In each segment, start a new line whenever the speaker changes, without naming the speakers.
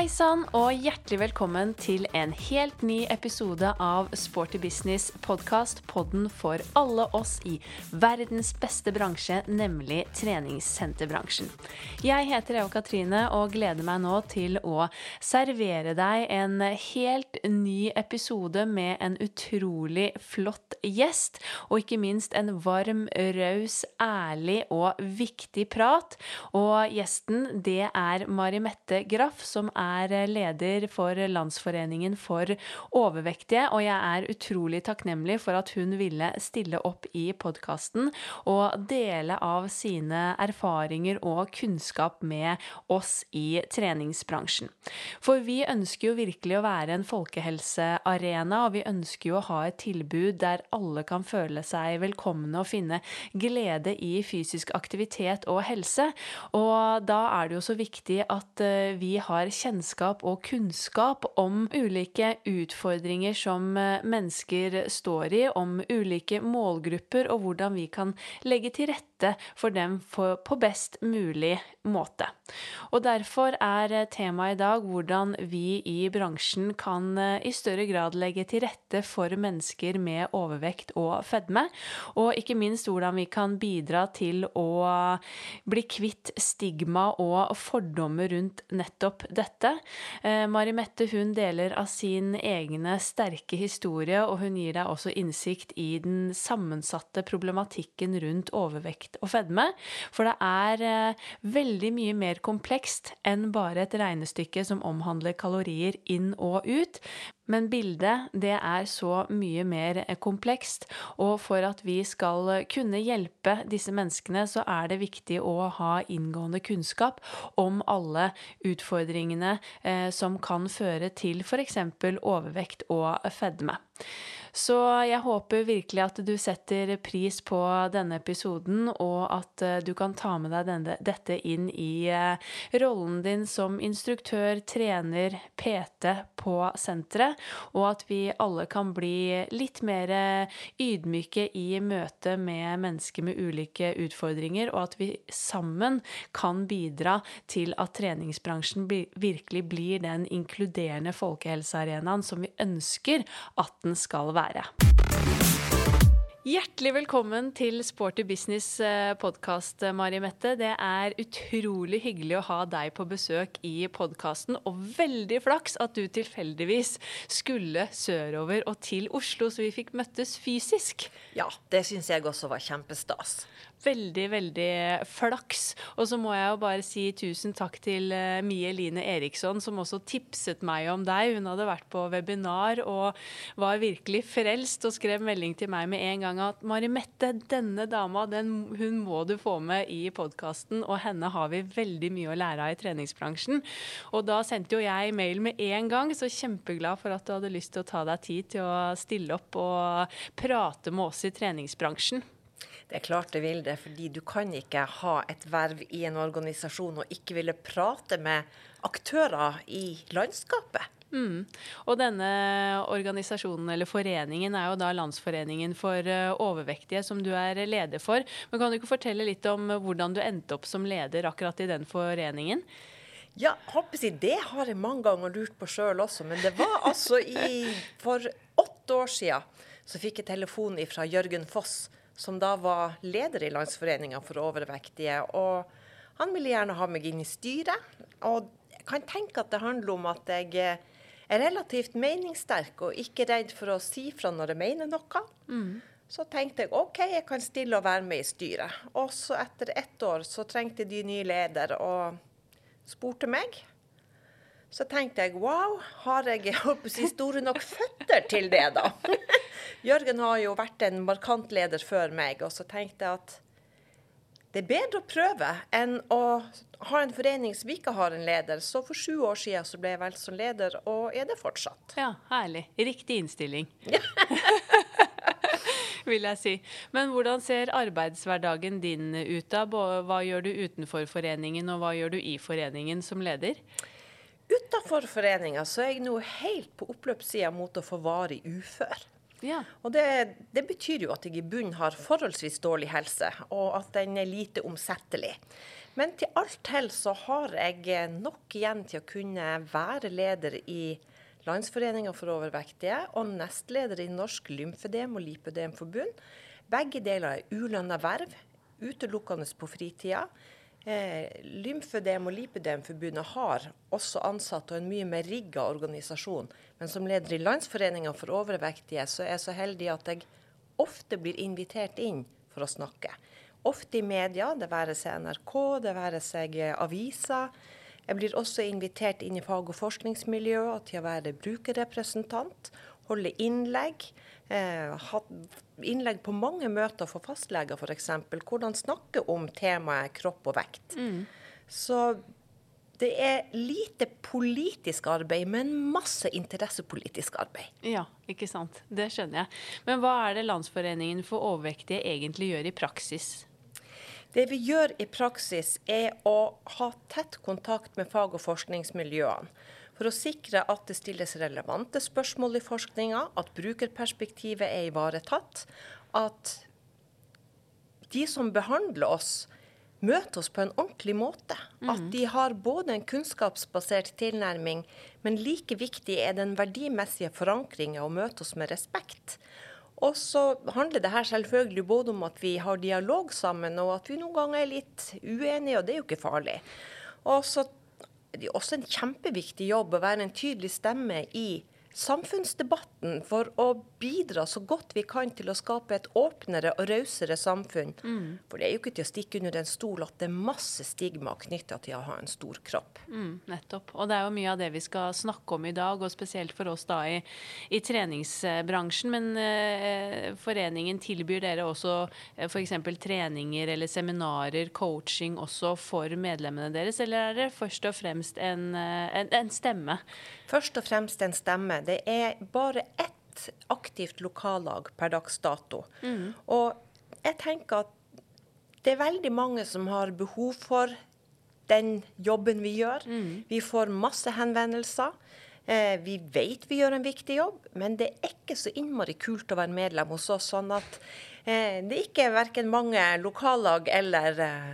Hei sann, og hjertelig velkommen til en helt ny episode av Sporty Business podkast, podden for alle oss i verdens beste bransje, nemlig treningssenterbransjen. Jeg heter Eva Katrine og gleder meg nå til å servere deg en helt ny episode med en utrolig flott gjest, og ikke minst en varm, raus, ærlig og viktig prat. Og gjesten, det er Mari Mette Graff, som er er leder for Landsforeningen for overvektige, og jeg er utrolig takknemlig for at hun ville stille opp i podkasten og dele av sine erfaringer og kunnskap med oss i treningsbransjen. For vi ønsker jo virkelig å være en folkehelsearena, og vi ønsker jo å ha et tilbud der alle kan føle seg velkomne og finne glede i fysisk aktivitet og helse. Og da er det jo så viktig at eh, vi har kjennskap kjennskap og kunnskap om ulike utfordringer som eh, mennesker står i, om ulike målgrupper, og hvordan vi kan legge til rette for dem på best mulig måte. Og Derfor er eh, temaet i dag hvordan vi i bransjen kan eh, i større grad legge til rette for mennesker med overvekt og fedme, og ikke minst hvordan vi kan bidra til å bli kvitt stigma og fordommer rundt nettopp dette. Eh, Mari Mette hun deler av sin egne sterke historie, og hun gir deg også innsikt i den sammensatte problematikken rundt overvekt og fedme. For det er eh, veldig mye mer komplekst enn bare et regnestykke som omhandler kalorier inn og ut. Men bildet, det er så mye mer komplekst. Og for at vi skal kunne hjelpe disse menneskene, så er det viktig å ha inngående kunnskap om alle utfordringene eh, som kan føre til f.eks. overvekt og fedme. Så jeg håper virkelig at du setter pris på denne episoden, og at eh, du kan ta med deg denne, dette inn i eh, rollen din som instruktør, trener, PT på senteret, og at vi alle kan bli litt mer ydmyke i møte med mennesker med ulike utfordringer, og at vi sammen kan bidra til at treningsbransjen virkelig blir den inkluderende folkehelsearenaen som vi ønsker at den skal være være. Hjertelig velkommen til Sporty Business eh, podkast, Mari Mette. Det er utrolig hyggelig å ha deg på besøk i podkasten, og veldig flaks at du tilfeldigvis skulle sørover og til Oslo, så vi fikk møttes fysisk.
Ja, det syns jeg også var kjempestas
veldig, veldig flaks. Og så må jeg jo bare si tusen takk til uh, Mie Line Eriksson, som også tipset meg om deg. Hun hadde vært på webinar og var virkelig frelst og skrev melding til meg med en gang at Mari Mette, denne dama, den, hun må du få med i podkasten, og henne har vi veldig mye å lære av i treningsbransjen. Og da sendte jo jeg mail med en gang, så kjempeglad for at du hadde lyst til å ta deg tid til å stille opp og prate med oss i treningsbransjen.
Det er klart det vil det, fordi du kan ikke ha et verv i en organisasjon og ikke ville prate med aktører i landskapet.
Mm. Og denne organisasjonen eller foreningen er jo da Landsforeningen for eh, overvektige, som du er leder for. Men kan du ikke fortelle litt om hvordan du endte opp som leder akkurat i den foreningen?
Ja, det har jeg mange ganger lurt på sjøl også. Men det var altså i, for åtte år siden så fikk jeg telefon fra Jørgen Foss som da var leder i Landsforeninga for overvektige. Og han ville gjerne ha meg inn i styret. Og jeg kan tenke at det handler om at jeg er relativt meningssterk og ikke redd for å si fra når jeg mener noe. Mm. Så tenkte jeg OK, jeg kan stille og være med i styret. Og så etter ett år så trengte de ny leder og spurte meg. Så tenkte jeg wow, har jeg, si, store nok føtter til det, da? Jørgen har jo vært en markant leder før meg, og så tenkte jeg at det er bedre å prøve enn å ha en forening som ikke har en leder. Så for sju år siden så ble jeg valgt som leder, og er det fortsatt.
Ja, herlig. Riktig innstilling. vil jeg si. Men hvordan ser arbeidshverdagen din ut da? Hva gjør du utenfor foreningen, og hva gjør du i foreningen som leder?
Utenfor foreninga så er jeg nå helt på oppløpssida mot å få varig ufør.
Ja.
Og det, det betyr jo at jeg i bunnen har forholdsvis dårlig helse, og at den er lite omsettelig. Men til alt hell så har jeg nok igjen til å kunne være leder i Landsforeninga for overvektige og nestleder i Norsk lymfødem- og lipødemforbund. Begge deler er ulønna verv, utelukkende på fritida. Eh, Lymfødem- og lipødemforbundet har også ansatte og en mye mer rigga organisasjon. Men som leder i Landsforeninga for overvektige, så er jeg så heldig at jeg ofte blir invitert inn for å snakke. Ofte i media, det være seg NRK, det være seg eh, aviser. Jeg blir også invitert inn i fag- og forskningsmiljøer til å være brukerrepresentant, holde innlegg. Eh, hatt innlegg på mange møter for fastleger f.eks. Hvordan snakke om temaet kropp og vekt. Så det er lite politisk arbeid, men masse interessepolitisk arbeid.
Ja, ikke sant. Det skjønner jeg. Men hva er det Landsforeningen for overvektige egentlig gjør i praksis?
Det vi gjør i praksis, er å ha tett kontakt med fag- og forskningsmiljøene. For å sikre at det stilles relevante spørsmål i forskninga, at brukerperspektivet er ivaretatt, at de som behandler oss, møter oss på en ordentlig måte. At de har både en kunnskapsbasert tilnærming, men like viktig er den verdimessige forankringa å møte oss med respekt. Og så handler det her selvfølgelig både om at vi har dialog sammen, og at vi noen ganger er litt uenige, og det er jo ikke farlig. Og så også en kjempeviktig jobb å være en tydelig stemme i samfunnsdebatten for å bidra så godt vi kan til å skape et åpnere og rausere samfunn. For det er jo ikke til å stikke under en stol at det er masse stigma knytta til å ha en stor kropp.
Mm, nettopp. Og det er jo mye av det vi skal snakke om i dag, og spesielt for oss da i, i treningsbransjen. Men eh, foreningen tilbyr dere også eh, f.eks. treninger eller seminarer, coaching også for medlemmene deres, eller er det først og fremst en, eh, en, en stemme?
Først og fremst en stemme. Det er bare ett aktivt lokallag per dags dato. Og jeg tenker at det er veldig mange som har behov for den jobben vi gjør. Vi får masse henvendelser. Eh, vi vet vi gjør en viktig jobb, men det er ikke så innmari kult å være medlem hos oss. Sånn at eh, det er ikke verken mange lokallag eller eh,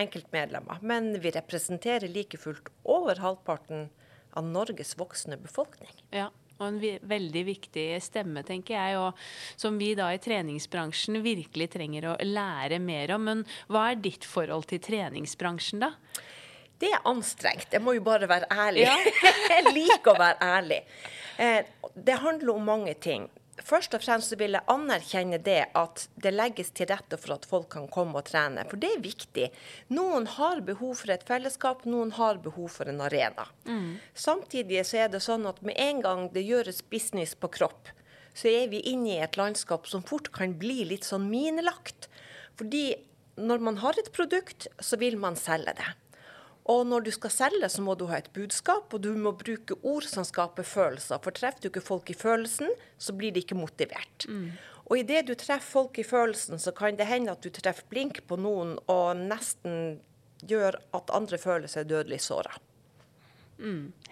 enkeltmedlemmer. Men vi representerer like fullt over halvparten av Norges voksne befolkning.
Ja, og en veldig viktig stemme, tenker jeg, og som vi da i treningsbransjen virkelig trenger å lære mer om. Men hva er ditt forhold til treningsbransjen, da?
Det er anstrengt. Jeg må jo bare være ærlig. jeg liker å være ærlig. Eh, det handler om mange ting. Først og fremst så vil jeg anerkjenne det at det legges til rette for at folk kan komme og trene. For det er viktig. Noen har behov for et fellesskap, noen har behov for en arena. Samtidig så er det sånn at med en gang det gjøres business på kropp, så er vi inne i et landskap som fort kan bli litt sånn minelagt. Fordi når man har et produkt, så vil man selge det. Og når du skal selge, så må du ha et budskap, og du må bruke ord som skaper følelser. For treffer du ikke folk i følelsen, så blir de ikke motivert. Og idet du treffer folk i følelsen, så kan det hende at du treffer blink på noen og nesten gjør at andre føler seg dødelig såra.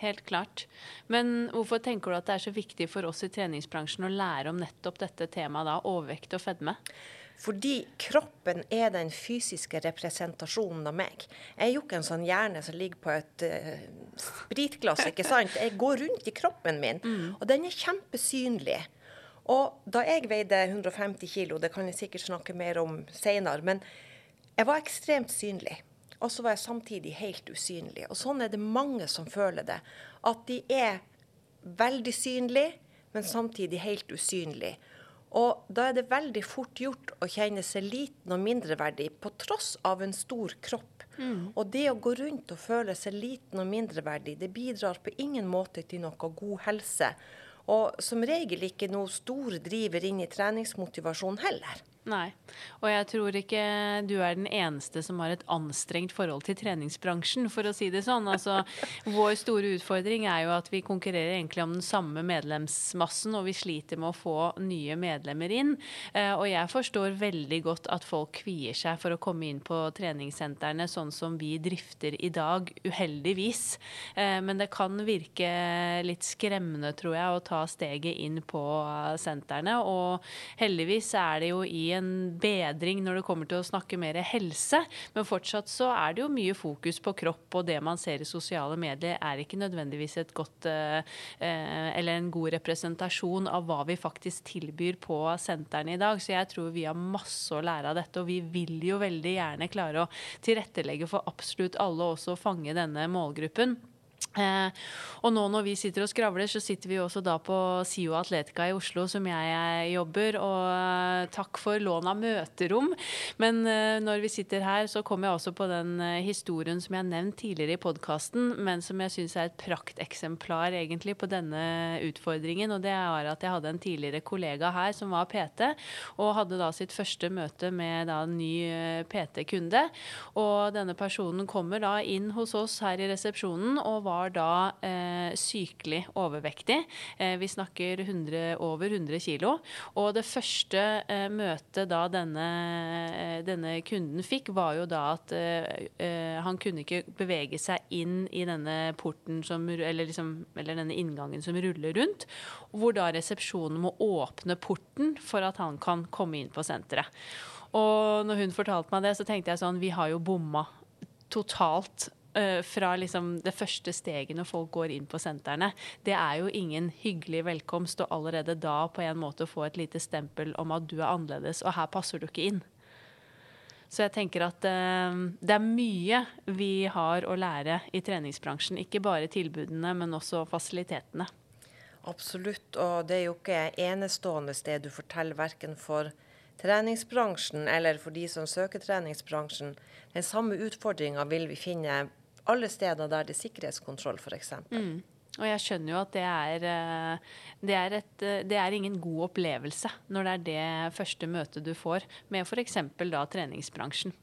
Helt klart. Men hvorfor tenker du at det er så viktig for oss i treningsbransjen å lære om nettopp dette temaet, da, overvekt og fedme?
Fordi kroppen er den fysiske representasjonen av meg. Jeg er jo ikke en sånn hjerne som ligger på et uh, spritglass, ikke sant. Jeg går rundt i kroppen min, og den er kjempesynlig. Og da jeg veide 150 kilo, det kan jeg sikkert snakke mer om senere, men jeg var ekstremt synlig. Og så var jeg samtidig helt usynlig. Og sånn er det mange som føler det. At de er veldig synlige, men samtidig helt usynlige. Og da er det veldig fort gjort å kjenne seg liten og mindreverdig på tross av en stor kropp. Og det å gå rundt og føle seg liten og mindreverdig, det bidrar på ingen måte til noe god helse. Og som regel ikke noe store driver inn i treningsmotivasjon heller.
Nei. Og jeg tror ikke du er den eneste som har et anstrengt forhold til treningsbransjen, for å si det sånn. Altså, vår store utfordring er jo at vi konkurrerer egentlig om den samme medlemsmassen, og vi sliter med å få nye medlemmer inn. Eh, og jeg forstår veldig godt at folk kvier seg for å komme inn på treningssentrene sånn som vi drifter i dag, uheldigvis. Eh, men det kan virke litt skremmende, tror jeg, å ta steget inn på sentrene. Og heldigvis er det jo i en bedring når det kommer til å snakke mer helse. Men fortsatt så er det jo mye fokus på kropp, og det man ser i sosiale medier er ikke nødvendigvis et godt eh, eh, eller en god representasjon av hva vi faktisk tilbyr på sentrene i dag. Så jeg tror vi har masse å lære av dette, og vi vil jo veldig gjerne klare å tilrettelegge for absolutt alle, også fange denne målgruppen. Eh, og nå når vi sitter og skravler, så sitter vi også da på SIO Atletica i Oslo, som jeg jobber. Og eh, takk for lån av møterom. Men eh, når vi sitter her, så kommer jeg også på den eh, historien som jeg har nevnt tidligere i podkasten, men som jeg syns er et prakteksemplar egentlig på denne utfordringen. Og det er at jeg hadde en tidligere kollega her som var PT, og hadde da sitt første møte med da en ny eh, PT-kunde. Og denne personen kommer da inn hos oss her i resepsjonen og var da eh, sykelig overvektig. Eh, vi snakker 100, over 100 kg. Og det første eh, møtet da denne, eh, denne, kunden fikk, var jo da at eh, eh, han kunne ikke bevege seg inn i denne porten som, eller, liksom, eller denne inngangen som ruller rundt. Hvor da resepsjonen må åpne porten for at han kan komme inn på senteret. Og når hun fortalte meg det, så tenkte jeg sånn Vi har jo bomma totalt fra liksom det første steget når folk går inn på sentrene. Det er jo ingen hyggelig velkomst, og allerede da på en måte få et lite stempel om at du er annerledes, og her passer du ikke inn. Så jeg tenker at uh, det er mye vi har å lære i treningsbransjen. Ikke bare tilbudene, men også fasilitetene.
Absolutt, og det er jo ikke enestående sted du forteller verken for treningsbransjen eller for de som søker treningsbransjen. Den samme utfordringa vil vi finne alle steder der det er sikkerhetskontroll, f.eks. Mm.
Og jeg skjønner jo at det er, eh, det er, et, eh, det er ingen god opplevelse når det er det første møtet du får med f.eks. da treningsbransjen.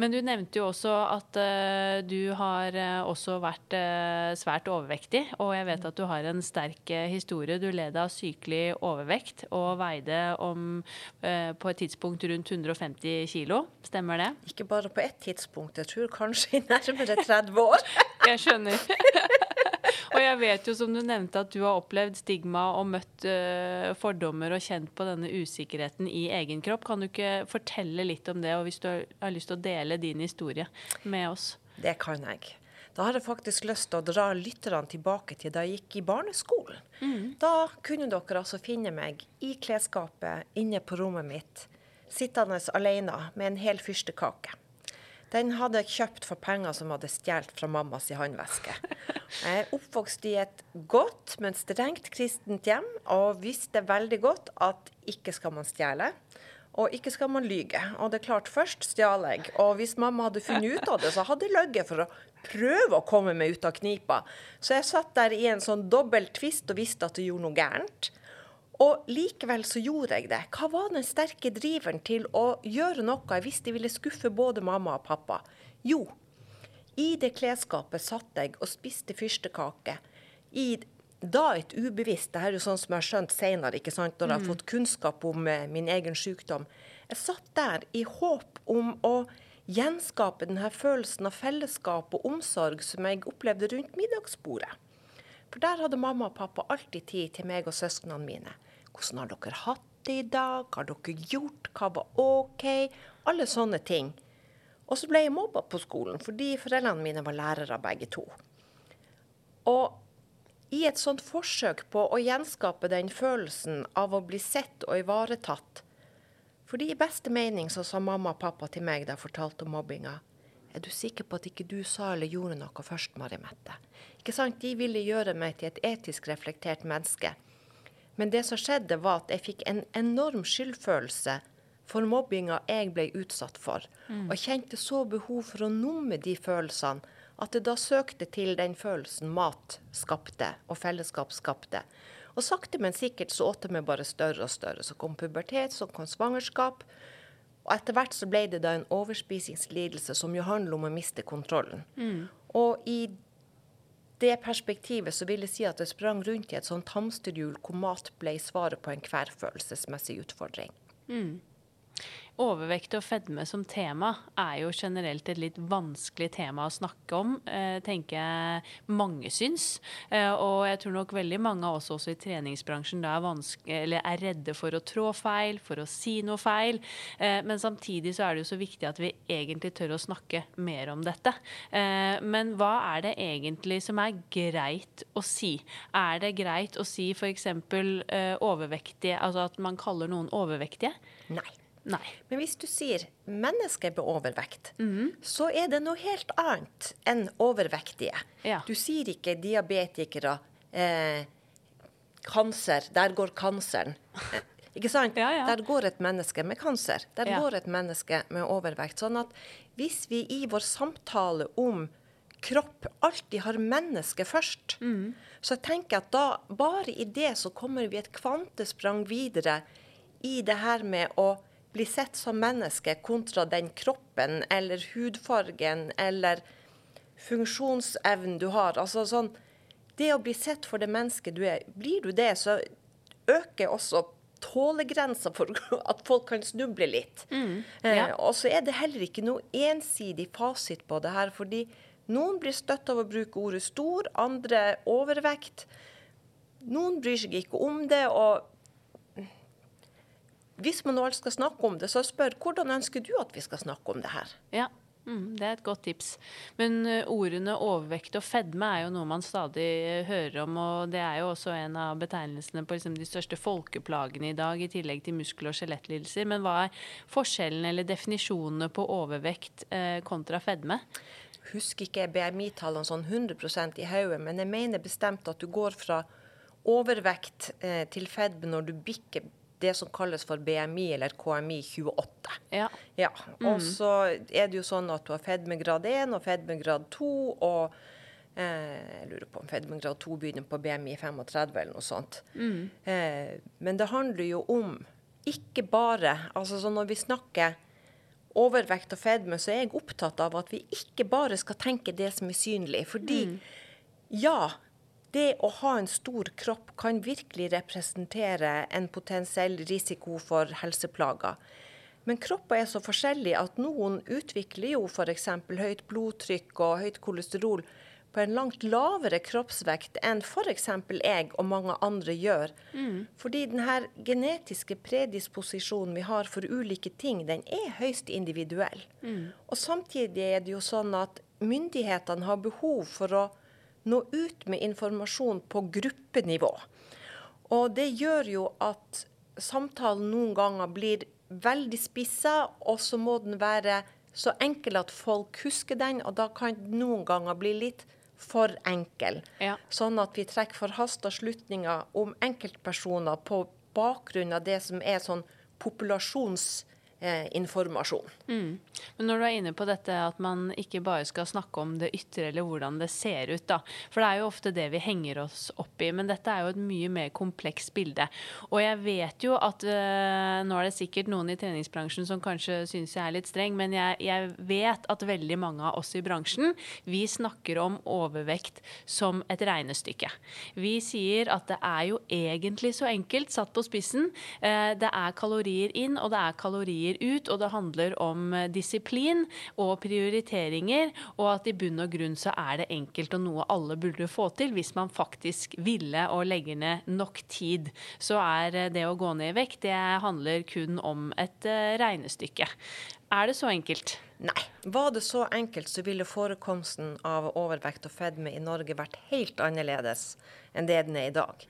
Men du nevnte jo også at uh, du har uh, også vært uh, svært overvektig. Og jeg vet at du har en sterk historie. Du led av sykelig overvekt og veide om på et tidspunkt rundt 150 kilo. Stemmer det?
Ikke bare på ett tidspunkt. Jeg tror kanskje i nærmere 30 år.
jeg skjønner. Og jeg vet jo, som du nevnte, at du har opplevd stigma og møtt uh, fordommer og kjent på denne usikkerheten i egen kropp. Kan du ikke fortelle litt om det, og hvis du har lyst til å dele din historie med oss?
Det kan jeg. Da har jeg faktisk lyst til å dra lytterne tilbake til da jeg gikk i barneskolen. Mm. Da kunne dere altså finne meg i klesskapet inne på rommet mitt, sittende alene med en hel fyrstekake. Den hadde jeg kjøpt for penger som hadde stjålet fra mammas håndveske. Jeg er oppvokst i et godt, men strengt kristent hjem og visste veldig godt at ikke skal man stjele. Og ikke skal man lyge. Og det er klart, først stjal jeg. Og hvis mamma hadde funnet ut av det, så hadde jeg løyet for å prøve å komme meg ut av knipa. Så jeg satt der i en sånn dobbel tvist og visste at jeg gjorde noe gærent. Og likevel så gjorde jeg det. Hva var den sterke driveren til å gjøre noe jeg visste ville skuffe både mamma og pappa? Jo, i det klesskapet satt jeg og spiste fyrstekake. I da et ubevisst Det her er jo sånn som jeg har skjønt senere, ikke sant, når jeg har mm. fått kunnskap om eh, min egen sykdom. Jeg satt der i håp om å gjenskape denne følelsen av fellesskap og omsorg som jeg opplevde rundt middagsbordet. For der hadde mamma og pappa alltid tid til meg og søsknene mine. Hvordan har dere hatt det i dag? Hva har dere gjort? Hva var OK? Alle sånne ting. Og så ble jeg mobba på skolen fordi foreldrene mine var lærere begge to. Og i et sånt forsøk på å gjenskape den følelsen av å bli sett og ivaretatt Fordi i beste mening så sa mamma og pappa til meg da jeg fortalte om mobbinga er du sikker på at ikke du sa eller gjorde noe først, Mari Mette? Ikke sant? De ville gjøre meg til et etisk reflektert menneske. Men det som skjedde, var at jeg fikk en enorm skyldfølelse for mobbinga jeg ble utsatt for. Mm. Og kjente så behov for å numme de følelsene at jeg da søkte til den følelsen mat skapte, og fellesskap skapte. Og sakte, men sikkert så åt de bare større og større. Så kom pubertet, så kom svangerskap. Og etter hvert så ble det da en overspisingslidelse som jo handler om å miste kontrollen. Og i det perspektivet så vil jeg si at det sprang rundt i et sånt hamsterhjul hvor mat ble svaret på enhver følelsesmessig utfordring.
Overvekt og fedme som tema er jo generelt et litt vanskelig tema å snakke om, eh, tenker jeg mange syns. Eh, og jeg tror nok veldig mange av oss også i treningsbransjen er, er redde for å trå feil, for å si noe feil. Eh, men samtidig så er det jo så viktig at vi egentlig tør å snakke mer om dette. Men hva er det egentlig som er greit å si? Er det greit å si f.eks. Eh, overvektige, altså at man kaller noen overvektige?
Nei.
Nei.
Men hvis du sier mennesker med overvekt,
Mhm.
så er det noe helt annet enn overvektige.
Ja.
Du sier ikke diabetikere, eh, kanser, der går kanseren. Eh, Ikke sant?
Ja, ja.
Der går et menneske med kanser. Der går et menneske med overvekt. Sånn at hvis vi i vår samtale om kropp alltid har mennesket først,
mm.
så tenker jeg at da, bare i det, så kommer vi et kvantesprang videre i det her med å bli sett som menneske kontra den kroppen eller hudfargen eller funksjonsevnen du har. Altså sånn Det å bli sett for det mennesket du er, blir du det, så øker også tålegrensa for at folk kan snuble litt.
ja.
eh, og så er det heller ikke noe ensidig fasit på det her, fordi noen blir støtt av å bruke ordet stor, andre overvekt. Noen bryr seg ikke om det. og hvis man nå skal snakke om det, så spør hvordan ønsker du at vi skal snakke om det her?
Ja, mm, det er et godt tips. Men uh, ordene overvekt og fedme er jo noe man stadig uh, hører om, og det er jo også en av betegnelsene på liksom, de største folkeplagene i dag, i tillegg til muskel- og skjelettlidelser. Men hva er forskjellen eller definisjonene på overvekt eh, kontra fedme?
Husker ikke BMI-tallene sånn 100% i hodet, men jeg mener bestemt at du går fra overvekt eh, til fedme når du bikker det som kalles for BMI eller KMI 28.
Ja.
Ja, og så er det jo sånn at du har fedmegrad 1 og fedmegrad 2, og eh, jeg lurer på om fedmegrad 2 begynner på BMI 35 eller noe sånt. Eh, men det handler jo om ikke bare altså så Når vi snakker overvekt og fedme, så er jeg opptatt av at vi ikke bare skal tenke det som er synlig. Fordi ja, det å ha en stor kropp kan virkelig representere en potensiell risiko for helseplager. Men kropper er så forskjellige at noen utvikler jo f.eks. høyt blodtrykk og høyt kolesterol på en langt lavere kroppsvekt enn f.eks. jeg og mange andre gjør. Fordi denne genetiske predisposisjonen vi har for ulike ting, den er høyst individuell. Og samtidig er det jo sånn at myndighetene har behov for å nå ut med informasjon på gruppenivå. Og det gjør jo at samtalen noen ganger blir veldig spissa, og så må den være så enkel at folk husker den, og da kan den noen ganger bli litt for enkel.
Ja.
Sånn at vi trekker forhasta slutninger om enkeltpersoner på bakgrunn av det som er sånn populasjonsinformasjon.
Men når du er inne på dette at man ikke bare skal snakke om det ytre eller hvordan det ser ut, da. For det er jo ofte det vi henger oss opp i. Men dette er jo et mye mer komplekst bilde. Og jeg vet jo at øh, nå er det sikkert noen i treningsbransjen som kanskje syns jeg er litt streng, men jeg, jeg vet at veldig mange av oss i bransjen, vi snakker om overvekt som et regnestykke. Vi sier at det er jo egentlig så enkelt, satt på spissen. Eh, det er kalorier inn, og det er kalorier ut, og det handler om eh, disiplin og prioriteringer, og at i bunn og grunn så er det enkelt og noe alle burde få til hvis man faktisk ville og legger ned nok tid. Så er eh, det å gå ned i vekt, det handler kun om et eh, regnestykke. Er det så enkelt?
Nei. Var det så enkelt, så ville forekomsten av overvekt og fedme i Norge vært helt annerledes enn det den er i dag.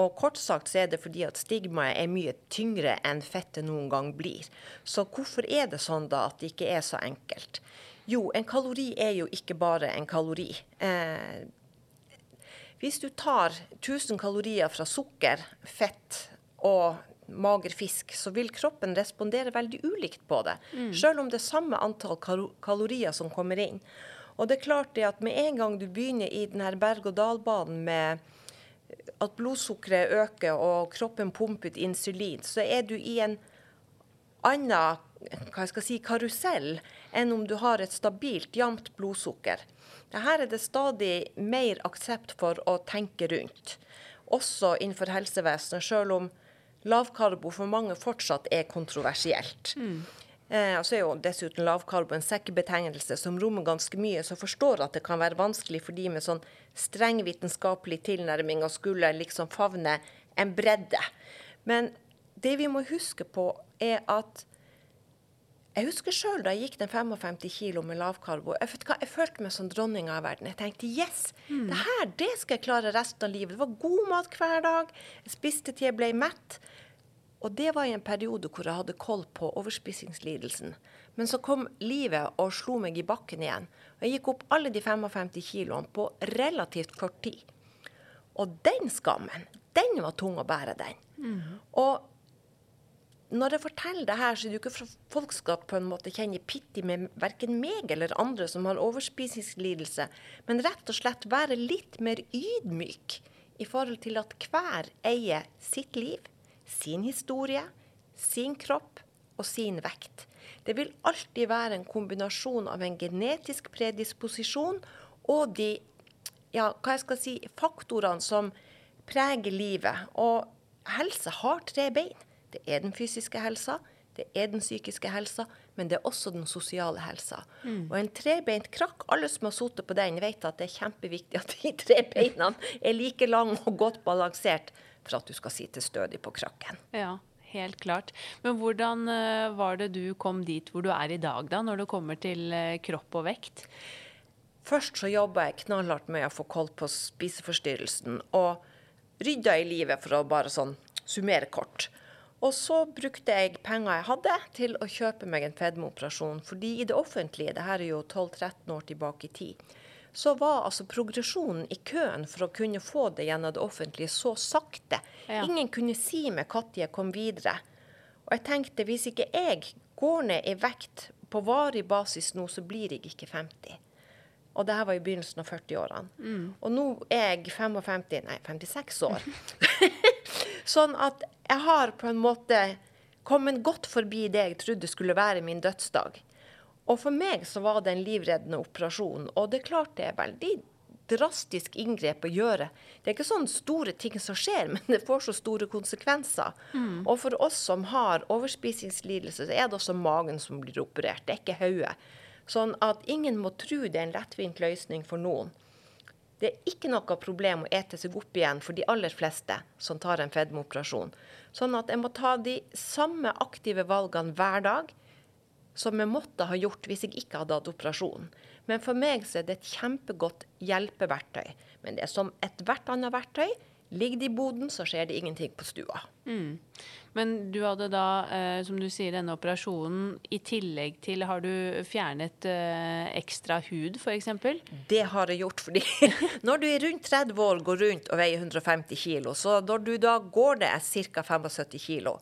Og kort sagt så er det fordi at stigmaet er mye tyngre enn fettet noen gang blir. Så hvorfor er det sånn da at det ikke er så enkelt? Jo, en kalori er jo ikke bare en kalori. Eh, hvis du tar 1000 kalorier fra sukker, fett og mager fisk, så vil kroppen respondere veldig ulikt på det. Selv om det er samme antall kalorier som kommer inn. Og det er klart det at med en gang du begynner i denne berg-og-dal-banen med at blodsukkeret øker og kroppen pumper ut insulin, så er du i en annen hva jeg skal si, karusell enn om du har et stabilt, jevnt blodsukker. Her er det stadig mer aksept for å tenke rundt, også innenfor helsevesenet, selv om lavkarbo for mange fortsatt er kontroversielt. Mm. Eh, så er jo dessuten lavkarbo en sekkebetegnelse som rommer ganske mye, så forstår at det kan være vanskelig for de med sånn streng vitenskapelig tilnærming å skulle liksom favne en bredde. Men det vi må huske på, er at jeg husker sjøl da jeg gikk den 55 kilo med lavkarbo. Jeg, jeg følte meg som dronninga av verden. Jeg tenkte yes, mm. det her det skal jeg klare resten av livet. Det var god mat hver dag. Jeg spiste til jeg ble mett. Og det var i en periode hvor jeg hadde koll på overspisingslidelsen. Men så kom livet og slo meg i bakken igjen. Og jeg gikk opp alle de 55 kiloene på relativt kort tid. Og den skammen, den var tung å bære, den. Mm. Og når jeg forteller det her, så er det jo ikke for folk skal på en måte kjenne pitti med verken meg eller andre som har overspisingslidelse, men rett og slett være litt mer ydmyk i forhold til at hver eier sitt liv sin historie, sin kropp og sin vekt. Det vil alltid være en kombinasjon av en genetisk predisposisjon og de ja, hva jeg skal si, faktorene som preger livet. Og helse har tre bein. Det er den fysiske helsa, det er den psykiske helsa, men det er også den sosiale helsa. Mm. Og en trebeint krakk, alle som har sittet på den, vet at det er kjempeviktig at de tre beina er like lange og godt balansert for at du skal sitte stødig på krakken.
Ja, helt klart. Men hvordan eh, var det du kom dit hvor du er i dag, da, når det kommer til eh, kropp og vekt?
Først så jobba jeg knallhardt med å få koll på spiseforstyrrelsen, og rydda i livet, for å bare sånn summere kort. Og så brukte jeg penger jeg hadde til å kjøpe meg en fedmeoperasjon. Fordi i det offentlige, det her er jo 12-13 år tilbake i tid, så var altså progresjonen i køen for å kunne få det gjennom det offentlige så sakte. Ja. Ingen kunne si meg når jeg kom videre. Og jeg tenkte hvis ikke jeg går ned i vekt på varig basis nå, så blir jeg ikke 50. Og det her var i begynnelsen av 40-årene. Mm. Og nå er jeg 55, nei 56 år. sånn at jeg har på en måte kommet godt forbi det jeg trodde skulle være min dødsdag. Og for meg så var det en livreddende operasjon. Og det er klart det er veldig drastisk inngrep å gjøre. Det er ikke sånne store ting som skjer, men det får så store konsekvenser. Mm. Og for oss som har overspisingslidelse, så er det også magen som blir operert, det er ikke hodet. Sånn at ingen må tro det er en lettvint løsning for noen. Det er ikke noe problem å ete seg opp igjen for de aller fleste som tar en fedmeoperasjon. Sånn at jeg må ta de samme aktive valgene hver dag som jeg måtte ha gjort hvis jeg ikke hadde hatt operasjonen. Men for meg så er det et kjempegodt hjelpeverktøy. Men det er som ethvert annet verktøy. Ligger det i boden, så skjer det ingenting på stua. Mm.
Men du hadde da, eh, som du sier, denne operasjonen i tillegg til Har du fjernet eh, ekstra hud, f.eks.?
Det har jeg gjort. fordi når du er rundt 30 år, går rundt og veier 150 kg, så når du da går det ca. 75 kg,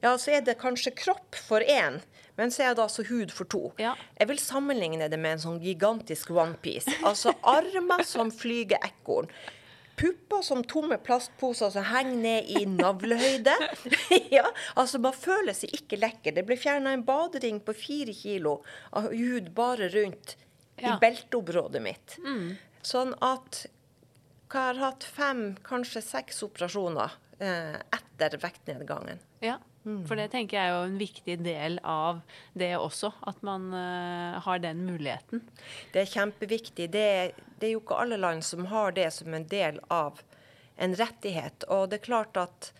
ja, så er det kanskje kropp for én. Men så er det altså hud for to. Ja. Jeg vil sammenligne det med en sånn gigantisk onepiece. Altså armer som flyger ekorn pupper som tomme plastposer som henger ned i navlehøyde. ja, altså Man føler seg ikke lekker. Det ble fjerna en badering på fire kilo av hud bare rundt ja. i belteområdet mitt. Mm. Sånn at jeg har hatt fem, kanskje seks operasjoner eh, etter vektnedgangen.
Ja. Mm. For det tenker jeg er jo en viktig del av det også, at man uh, har den muligheten.
Det er kjempeviktig. Det, det, er jo ikke alle land som har det som en del av en rettighet. Og det er klart at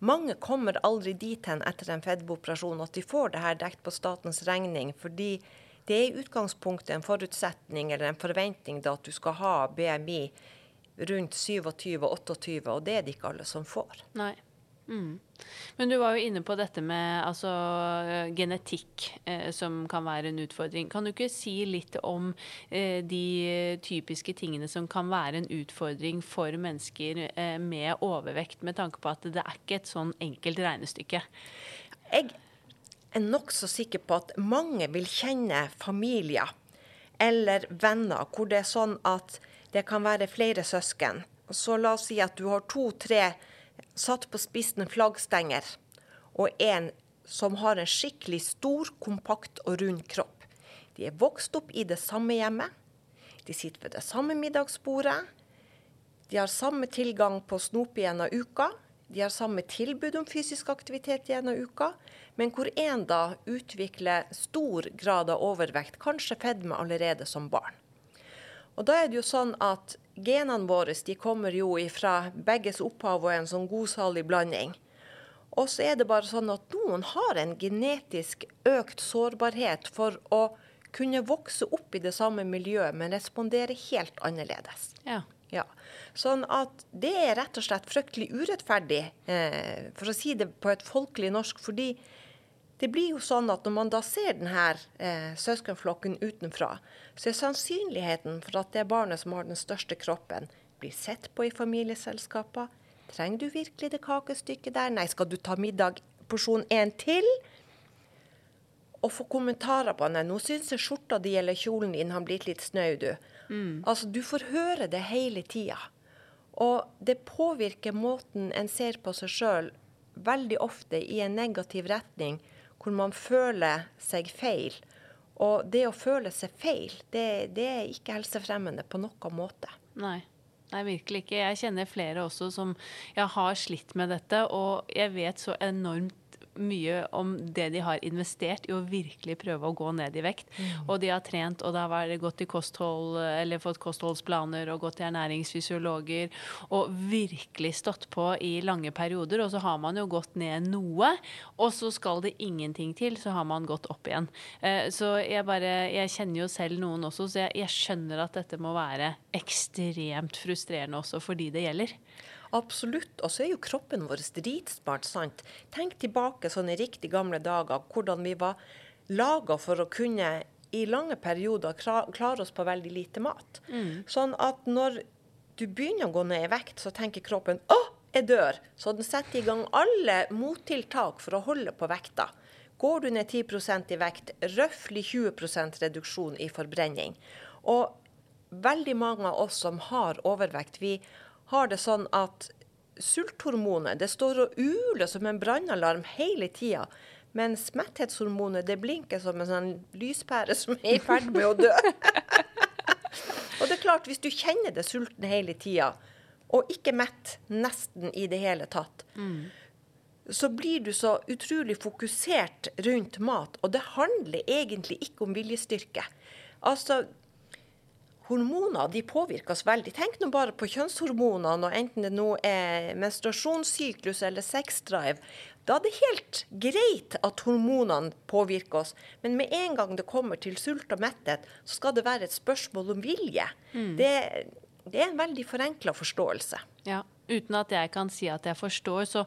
mange kommer aldri dit hen etter en fedmeoperasjon at de får det her dekt på statens regning. fordi det er i utgangspunktet en forutsetning eller en forventning da at du skal ha BMI rundt 27-28, og det er det ikke alle som får.
Nei. Mm. Men du var jo inne på dette med altså, genetikk eh, som kan være en utfordring. Kan du ikke si litt om eh, de typiske tingene som kan være en utfordring for mennesker eh, med overvekt, med tanke på at det er ikke et sånn enkelt regnestykke?
Jeg er nokså sikker på at mange vil kjenne familier eller venner hvor det er sånn at det kan være flere søsken Så la oss si at du har to-tre satt på spissen flaggstenger, og en som har en skikkelig stor, kompakt og rund kropp. De er vokst opp i det samme hjemmet. De sitter ved det samme middagsbordet. De har samme tilgang på snop av uka. De har samme tilbud om fysisk aktivitet av uka, men hvor én da utvikler stor grad av overvekt, kanskje fedme allerede som barn. Og da er det jo sånn at genene våre de kommer jo fra begges opphav og en sånn godsalig blanding. Og så er det bare sånn at noen har en genetisk økt sårbarhet for å kunne vokse opp i det samme miljøet, men respondere helt annerledes.
Ja.
Ja. Sånn at det er rett og slett fryktelig urettferdig, eh, for å si det på et folkelig norsk. fordi det blir jo sånn at når man da ser denne eh, søskenflokken utenfra, så er sannsynligheten for at det barnet som har den største kroppen, blir sett på i familieselskaper. Trenger du virkelig det kakestykket der? Nei, skal du ta middag porsjon én til? Og få kommentarer på Nei, nå syns jeg skjorta di eller kjolen din har blitt litt snau, du. Altså, du får høre det hele tida. Og det påvirker måten en ser på seg sjøl veldig ofte i en negativ retning, hvor man føler seg feil. Og det å føle seg feil, det, det er ikke helsefremmende på noen måte.
Nei. Nei, virkelig ikke. Jeg kjenner flere også som jeg har slitt med dette, og jeg vet så enormt mye om det de har investert i å virkelig prøve å gå ned i vekt. Og de har trent, og det har gått til kosthold, eller fått kostholdsplaner og gått til ernæringsfysiologer og virkelig stått på i lange perioder. Og så har man jo gått ned noe, og så skal det ingenting til, så har man gått opp igjen. Eh, Så jeg bare Jeg kjenner jo selv noen også, så jeg, jeg skjønner at dette må være ekstremt frustrerende også for de det gjelder.
Absolutt. Og så er jo kroppen vår dritsmart, sant. Tenk tilbake sånne riktig gamle dager, hvordan vi var laga for å kunne i lange perioder klare oss på veldig lite mat. Sånn at når du begynner å gå ned i vekt, så tenker kroppen 'Å, jeg dør'. Så den setter i gang alle mottiltak for å holde på vekta. Går du ned 10% i vekt, røftlig 20% reduksjon i forbrenning. Og veldig mange av oss som har overvekt, vi har det sånn at sulthormonet det står og uler som en brannalarm hele tida. Mens metthetshormonet det blinker som en sånn lyspære som er i ferd med å dø. og det er klart, hvis du kjenner deg sulten hele tida, og ikke mett nesten i det hele tatt, så blir du så utrolig fokusert rundt mat. Og det handler egentlig ikke om viljestyrke. Altså, hormoner de påvirker oss veldig. Tenk nå bare på kjønnshormonene, og enten det nå er menstruasjonssyklus eller sexdrive. Da er det helt greit at hormonene påvirker oss, men med en gang det kommer til sult og metthet, så skal det være et spørsmål om vilje. Det, det er en veldig forenkla forståelse.
Ja, Uten at jeg kan si at jeg forstår, så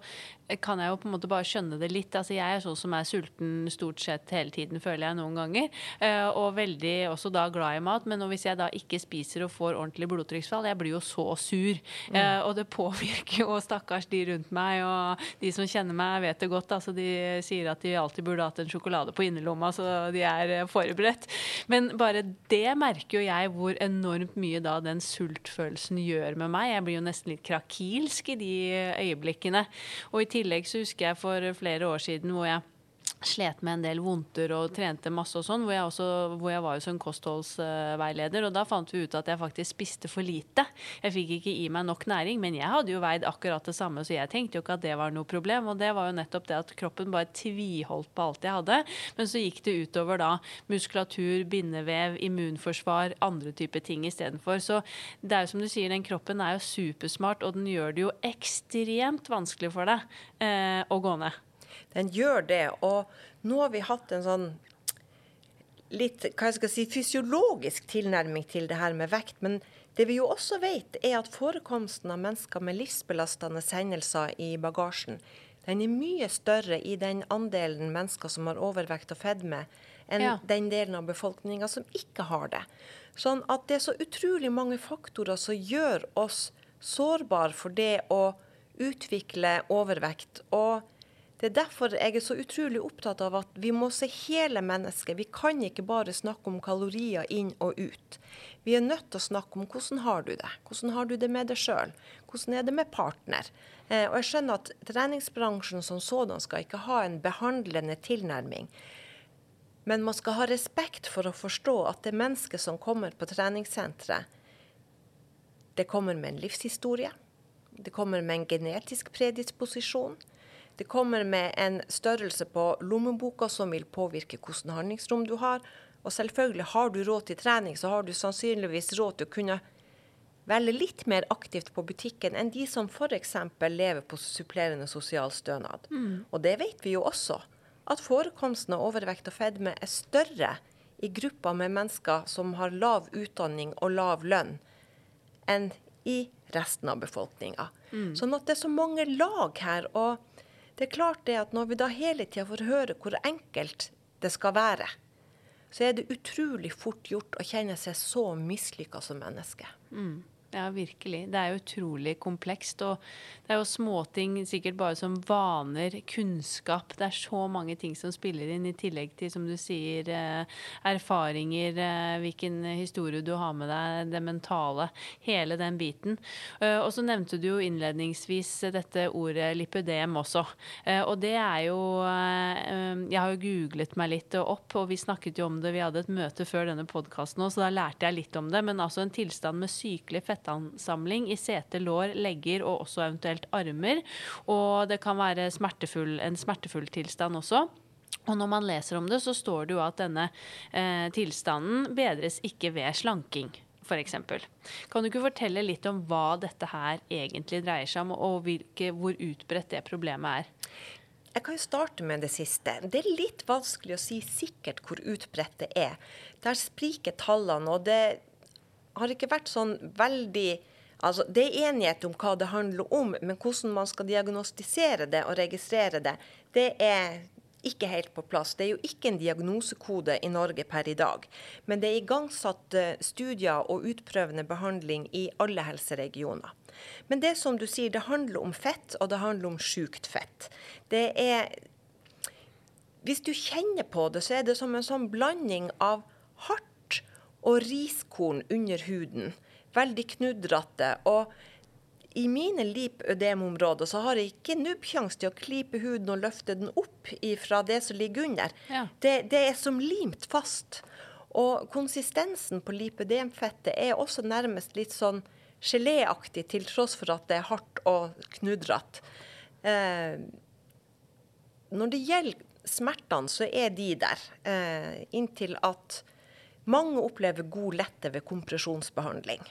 kan jeg jo på en måte bare skjønne det litt. Altså Jeg er sånn som er sulten stort sett hele tiden, føler jeg noen ganger. Eh, og veldig også da glad i mat. Men hvis jeg da ikke spiser og får ordentlig blodtrykksfall, jeg blir jo så sur. Eh, og det påvirker jo stakkars de rundt meg, og de som kjenner meg, vet det godt. Altså De sier at de alltid burde hatt en sjokolade på innerlomma, så de er eh, forberedt. Men bare det merker jo jeg hvor enormt mye da den sultfølelsen gjør med meg. Jeg blir jo nesten litt krakilsk i de øyeblikkene. Og i tillegg så husker jeg for flere år siden hvor jeg slet med en del vondter og trente masse og sånn, hvor jeg, hvor jeg var jo som kostholdsveileder. Og da fant vi ut at jeg faktisk spiste for lite. Jeg fikk ikke i meg nok næring, men jeg hadde jo veid akkurat det samme, så jeg tenkte jo ikke at det var noe problem. Og det var jo nettopp det at kroppen bare tviholdt på alt jeg hadde. Men så gikk det utover da muskulatur, bindevev, immunforsvar, andre typer ting istedenfor. Så det er jo som du sier, den kroppen er jo supersmart, og den gjør det jo ekstremt vanskelig for deg eh, å gå ned.
Den gjør det. Og nå har vi hatt en sånn litt hva jeg skal si, fysiologisk tilnærming til det her med vekt. Men det vi jo også vet, er at forekomsten av mennesker med livsbelastende hendelser i bagasjen, den er mye større i den andelen mennesker som har overvekt og fedme, enn
Ja.
den delen av befolkninga som ikke har det. Sånn at det er så utrolig mange faktorer som gjør oss sårbare for det å utvikle overvekt. Og Det er derfor jeg er så utrolig opptatt av at vi må se hele mennesket. Vi kan ikke bare snakke om kalorier inn og ut. Vi er nødt til å snakke om hvordan har du det. Hvordan har du det med deg sjøl? Hvordan er det med partner? Eh, og jeg skjønner at treningsbransjen som sådan skal ikke ha en behandlende tilnærming. Men man skal ha respekt for å forstå at det mennesket som kommer på treningssenteret, det kommer med en livshistorie. Det kommer med en genetisk predisposisjon. Det kommer med en størrelse på lommeboka som vil påvirke hvordan handlingsrom du har. Og selvfølgelig, har du råd til trening, så har du sannsynligvis råd til å kunne velge litt mer aktivt på butikken enn de som f.eks. lever på supplerende sosialstønad. Mm. Og det vet vi jo også, at forekomsten av overvekt og fedme er større i grupper med mennesker som har lav utdanning og lav lønn, enn i resten av befolkninga. Mm. Sånn at det er så mange lag her. og det er klart det at når vi da hele tida får høre hvor enkelt det skal være, så er det utrolig fort gjort å kjenne seg så mislykka som menneske.
Mm. Ja, virkelig. Det er jo utrolig komplekst. Og det er jo småting sikkert bare som vaner, kunnskap. Det er så mange ting som spiller inn, i tillegg til, som du sier, eh, erfaringer, eh, hvilken historie du har med deg, det mentale. Hele den biten. Eh, og så nevnte du jo innledningsvis dette ordet lipødem også. Og det er jo Jeg har jo googlet meg litt opp, og vi snakket jo om det. Vi hadde et møte før denne podkasten òg, så da lærte jeg litt om det. Men altså en tilstand med sykelig fett fettansamling i sete, lår, legger og også eventuelt armer. Og det kan være smertefull, en smertefull tilstand også. Og når man leser om det, så står det jo at denne eh, tilstanden bedres ikke ved slanking. For eksempel. kan du ikke fortelle litt om hva dette her egentlig dreier seg om, og hvilke, hvor utbredt det problemet er?
Jeg kan jo starte med det siste. Det er litt vanskelig å si sikkert hvor utbredt det er. Der spriker tallene, og det har ikke vært sånn veldig Altså, Det er enighet om hva det handler om, men hvordan man skal diagnostisere det og registrere det, det er ikke helt på plass. Det er jo ikke en diagnosekode i Norge per i dag. Men det er igangsatt eh, studier og utprøvende behandling i alle helseregioner. Men det som du sier, det handler om fett, og det handler om sjukt fett. Det er Hvis du kjenner på det, så er det som en sånn blanding av hardt og riskorn under huden. Veldig knudrete. Og i mine lipødemområder så har jeg ikke nubbsjanse til å klype huden og løfte den opp fra det som ligger under. Ja. Det, det, er som limt fast. Og konsistensen på lipødemfettet er også nærmest litt sånn geléaktig, til tross for at det er hardt og knudrete. Eh, når det gjelder smertene, så er de der. Eh, inntil at mange opplever god lette ved kompresjonsbehandling.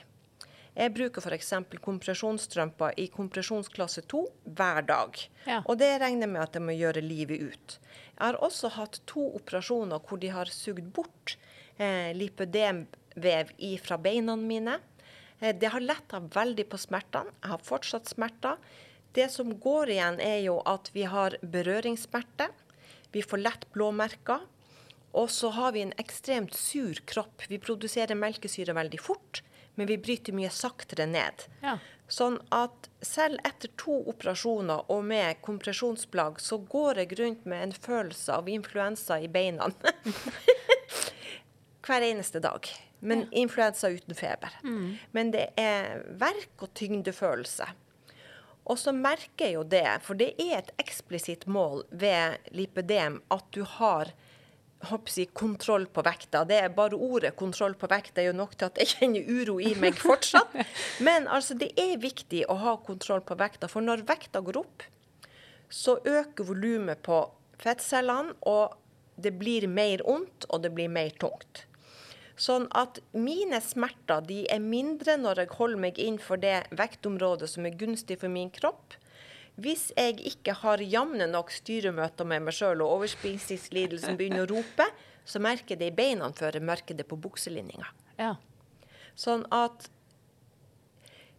Jeg bruker f.eks. kompresjonsstrømper i kompresjonsklasse 2 hver dag. Ja. Og det regner med at jeg må gjøre livet ut. Jeg har også hatt to operasjoner hvor de har sugd bort eh, lipødemvev fra beina mine. Eh, det har letta veldig på smertene. Jeg har fortsatt smerter. Det som går igjen, er jo at vi har berøringssmerter. Vi får lett blåmerker. Og så har vi en ekstremt sur kropp. Vi produserer melkesyre veldig fort, men vi bryter mye saktere ned. Ja. Sånn at selv etter to operasjoner og med kompresjonsplagg, så går jeg rundt med en følelse av influensa i beina. Hver eneste dag. Men ja. influensa uten feber. Mm. Men det er verk og tyngdefølelse. Og så merker jeg jo det, for det er et eksplisitt mål ved lipødem at du har jeg, kontroll på vekta. Det er Bare ordet 'kontroll på vekta' er jo nok til at jeg kjenner uro i meg fortsatt. Men altså, det er viktig å ha kontroll på vekta, for når vekta går opp, så øker volumet på fettcellene, og det blir mer ondt, og det blir mer tungt. Sånn at mine smerter de er mindre når jeg holder meg innenfor det vektområdet som er gunstig for min kropp. Hvis jeg ikke har jevne nok styremøter med meg sjøl og overspisingslidelsen begynner å rope, så merker det i beina før jeg merker det på bukselinninga. Ja. Sånn at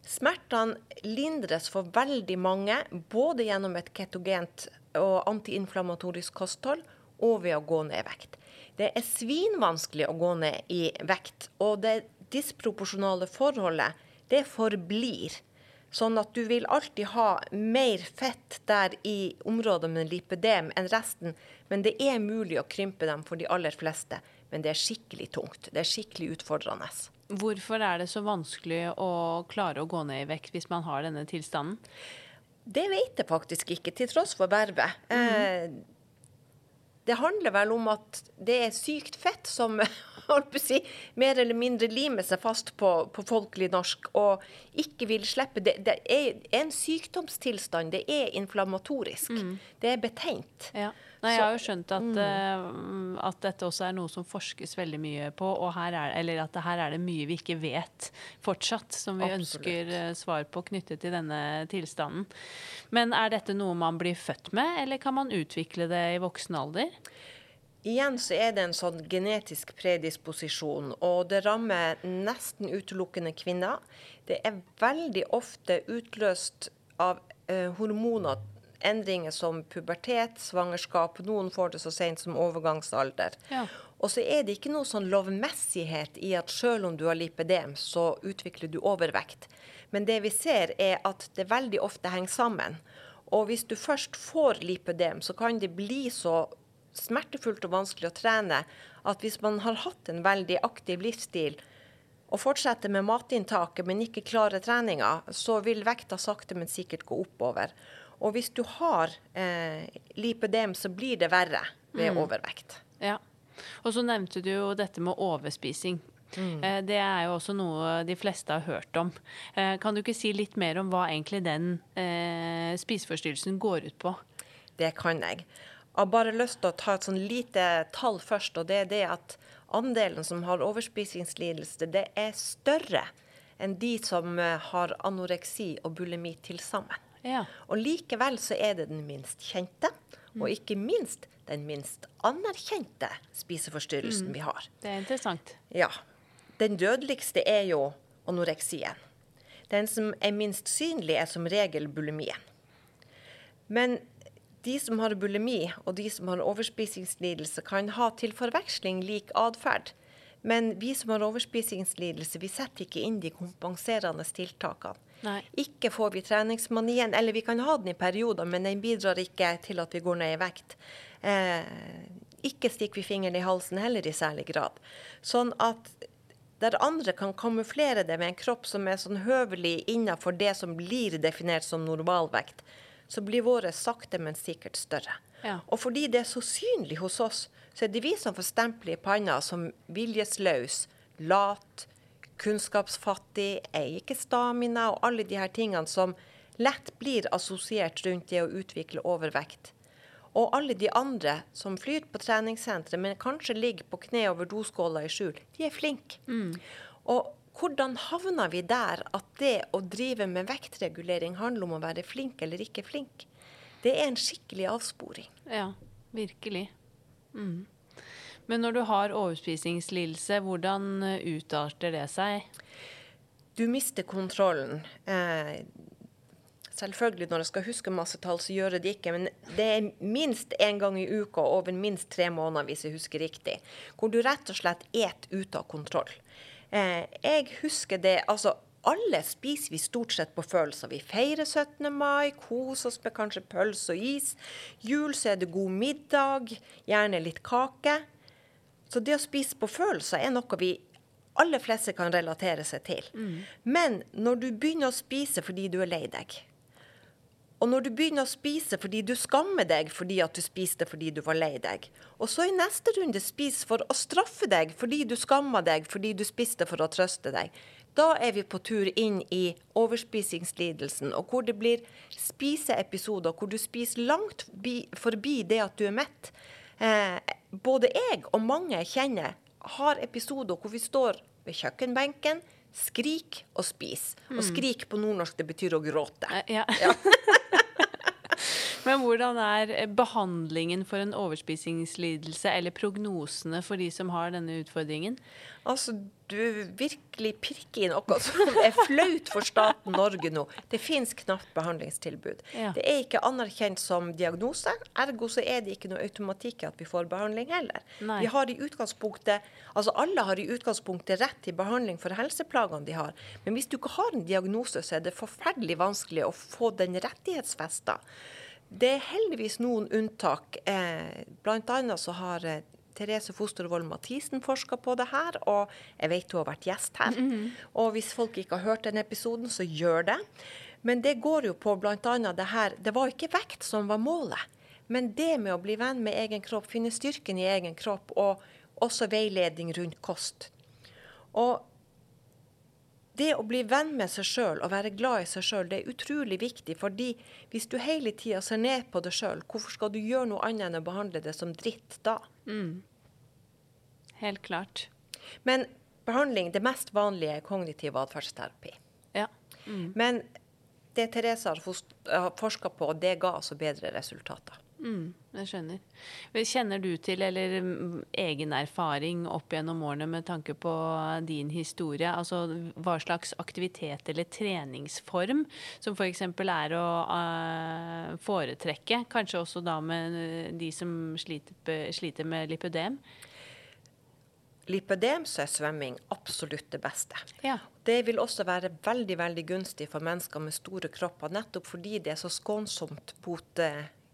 smertene lindres for veldig mange både gjennom et ketogent og antiinflamatorisk kosthold og ved å gå ned i vekt. Det er svinvanskelig å gå ned i vekt, og det disproporsjonale forholdet, det forblir. Sånn at du vil alltid ha mer fett der i området med lipedem enn resten. Men det er mulig å krympe dem for de aller fleste. Men det er skikkelig tungt. Det er skikkelig utfordrende.
Hvorfor er det så vanskelig å klare å gå ned i vekt hvis man har denne tilstanden?
Det vet jeg faktisk ikke, til tross for vervet. Mm. Eh, det handler vel om at det er sykt fett som si, mer eller mindre limer seg fast på, på folkelig norsk og ikke vil slippe. Det, det, er en sykdomstilstand. Det er inflammatorisk. Mm. Det er betegnt.
Ja. Nei, jeg har jo skjønt at, mm. uh, at, dette også er noe som forskes veldig mye på. Og her er, eller at her er det mye vi ikke vet fortsatt, som vi Absolutt. ønsker uh, svar på knyttet til denne tilstanden. Men er dette noe man blir født med, eller kan man utvikle det i voksen alder?
Igjen så er det en sånn genetisk predisposisjon, og det rammer nesten utelukkende kvinner. Det er veldig ofte utløst av eh, hormoner, endringer som pubertet, svangerskap. Noen får det så sent som overgangsalder. Ja. Og så er det ikke noe sånn lovmessighet i at selv om du har lipedem, så utvikler du overvekt. Men det vi ser, er at det veldig ofte henger sammen. Og hvis du først får lipedem, så kan det bli så smertefullt og vanskelig å trene at hvis man har hatt en veldig aktiv livsstil og fortsetter med matinntaket, men ikke klarer treninga, så vil vekta sakte, men sikkert gå oppover. Og hvis du har eh, lipødem, så blir det verre ved mm. overvekt.
Ja. Og så nevnte du jo dette med overspising. Mm. Eh, det er jo også noe de fleste har hørt om. Eh, kan du ikke si litt mer om hva egentlig den eh, spiseforstyrrelsen går ut på?
Det kan jeg. Jeg har bare lyst til å ta et sånn lite tall først, og det er det at andelen som har overspisingslidelse, det er større enn de som eh, har anoreksi og bulimi til sammen. Ja. Og likevel så er det den minst kjente, mm. og ikke minst den minst anerkjente spiseforstyrrelsen mm. vi har.
Det er interessant.
Ja. Den dødeligste er jo anoreksien. Den som er minst synlig, er som regel bulimien. Men de som har bulimi og de som har overspisingslidelse, kan ha til forveksling lik atferd. Men vi som har overspisingslidelse, vi setter ikke inn de kompenserende tiltakene. Nei. Ikke får vi treningsmanien, eller vi kan ha den i perioder, men den bidrar ikke til at vi går ned i vekt. Eh, ikke stikker vi fingeren i halsen heller i særlig grad. Sånn at der andre kan kamuflere det med en kropp som er sånn høvelig innenfor det som blir definert som normalvekt, så blir våre sakte, men sikkert større. Ja. Og fordi det er så synlig hos oss, så er det vi som får stempelet i panna som viljesløs, lat, kunnskapsfattig, eier ikke stamina og alle de her tingene som lett blir assosiert rundt det å utvikle overvekt. Og alle de andre som flyter på treningssenteret, men kanskje ligger på kne over doskåla i skjul, de er flinke. Mm. Og hvordan havna vi der at det å drive med vektregulering handler om å være flink eller ikke flink? Det er en skikkelig avsporing.
Ja, virkelig. Mm. Men når du har overspisingslidelse, hvordan eh, utarter det seg?
Du mister kontrollen. Eh, selvfølgelig, når jeg skal huske masse tall, så gjør jeg det ikke. Men det er minst én gang i uka over minst tre måneder, hvis jeg husker riktig. Hvor du rett og slett et ute av kontroll. Eh, jeg husker det altså alle spiser vi stort sett på følelser. Vi feirer 17. mai, koser oss med kanskje pølse og is. Jul så er det god middag, gjerne litt kake. Så det å spise på følelser er noe vi aller fleste kan relatere seg til. Mm. Men når du begynner å spise fordi du er lei deg, og når du begynner å spise fordi du skammer deg fordi at du spiste fordi du var lei deg, og så i neste runde spiser for å straffe deg fordi du skammer deg fordi du spiste for å trøste deg, da er vi på tur inn i overspisingslidelsen, og hvor det blir spiseepisoder hvor du spiser langt forbi det at du er mett. Eh, både jeg og mange jeg kjenner, har episoder hvor vi står ved kjøkkenbenken, skrik og spis. Og mm. skrik på nordnorsk, det betyr å gråte.
Eh, ja. ja. Men hvordan er behandlingen for en overspisingslidelse, eller prognosene for de som har denne utfordringen?
Altså, du virkelig pirker i noe som er flaut for staten Norge nå. Det fins knapt behandlingstilbud.
Ja.
Det er ikke anerkjent som diagnose, ergo så er det ikke noe automatikk i at vi får behandling heller.
Nei.
Vi har i utgangspunktet, altså Alle har i utgangspunktet rett til behandling for helseplagene de har. Men hvis du ikke har en diagnose, så er det forferdelig vanskelig å få den rettighetsfesta. Det er heldigvis noen unntak. Eh, blant annet så har eh, Therese Fostervoll Mathisen forska på det her, og jeg vet hun har vært gjest her. Og hvis folk ikke har hørt den episoden, så gjør det. Men det går jo på bl.a. det her Det var ikke vekt som var målet, men det med å bli venn med egen kropp, finne styrken i egen kropp, og også veiledning rundt kost. Og det å bli venn med seg sjøl og være glad i seg sjøl, det er utrolig viktig. fordi hvis du hele tida ser ned på deg sjøl, hvorfor skal du gjøre noe annet enn å behandle det som dritt da?
Helt klart.
Men behandling, det mest vanlige er kognitiv atferdsterapi.
Ja.
Men det Therese har forska på, det ga altså bedre resultater.
Mm, jeg skjønner. Kjenner du til, eller mm, egen erfaring opp gjennom årene med tanke på din historie, altså hva slags aktivitet eller treningsform som f.eks. er å uh, foretrekke, kanskje også da med eh, de som sliter, sliter med lipødem?
Lipødem så er svømming absolutt det beste.
Ja.
Det vil også være veldig veldig gunstig for mennesker med store kropper, nettopp fordi det er så skånsomt mot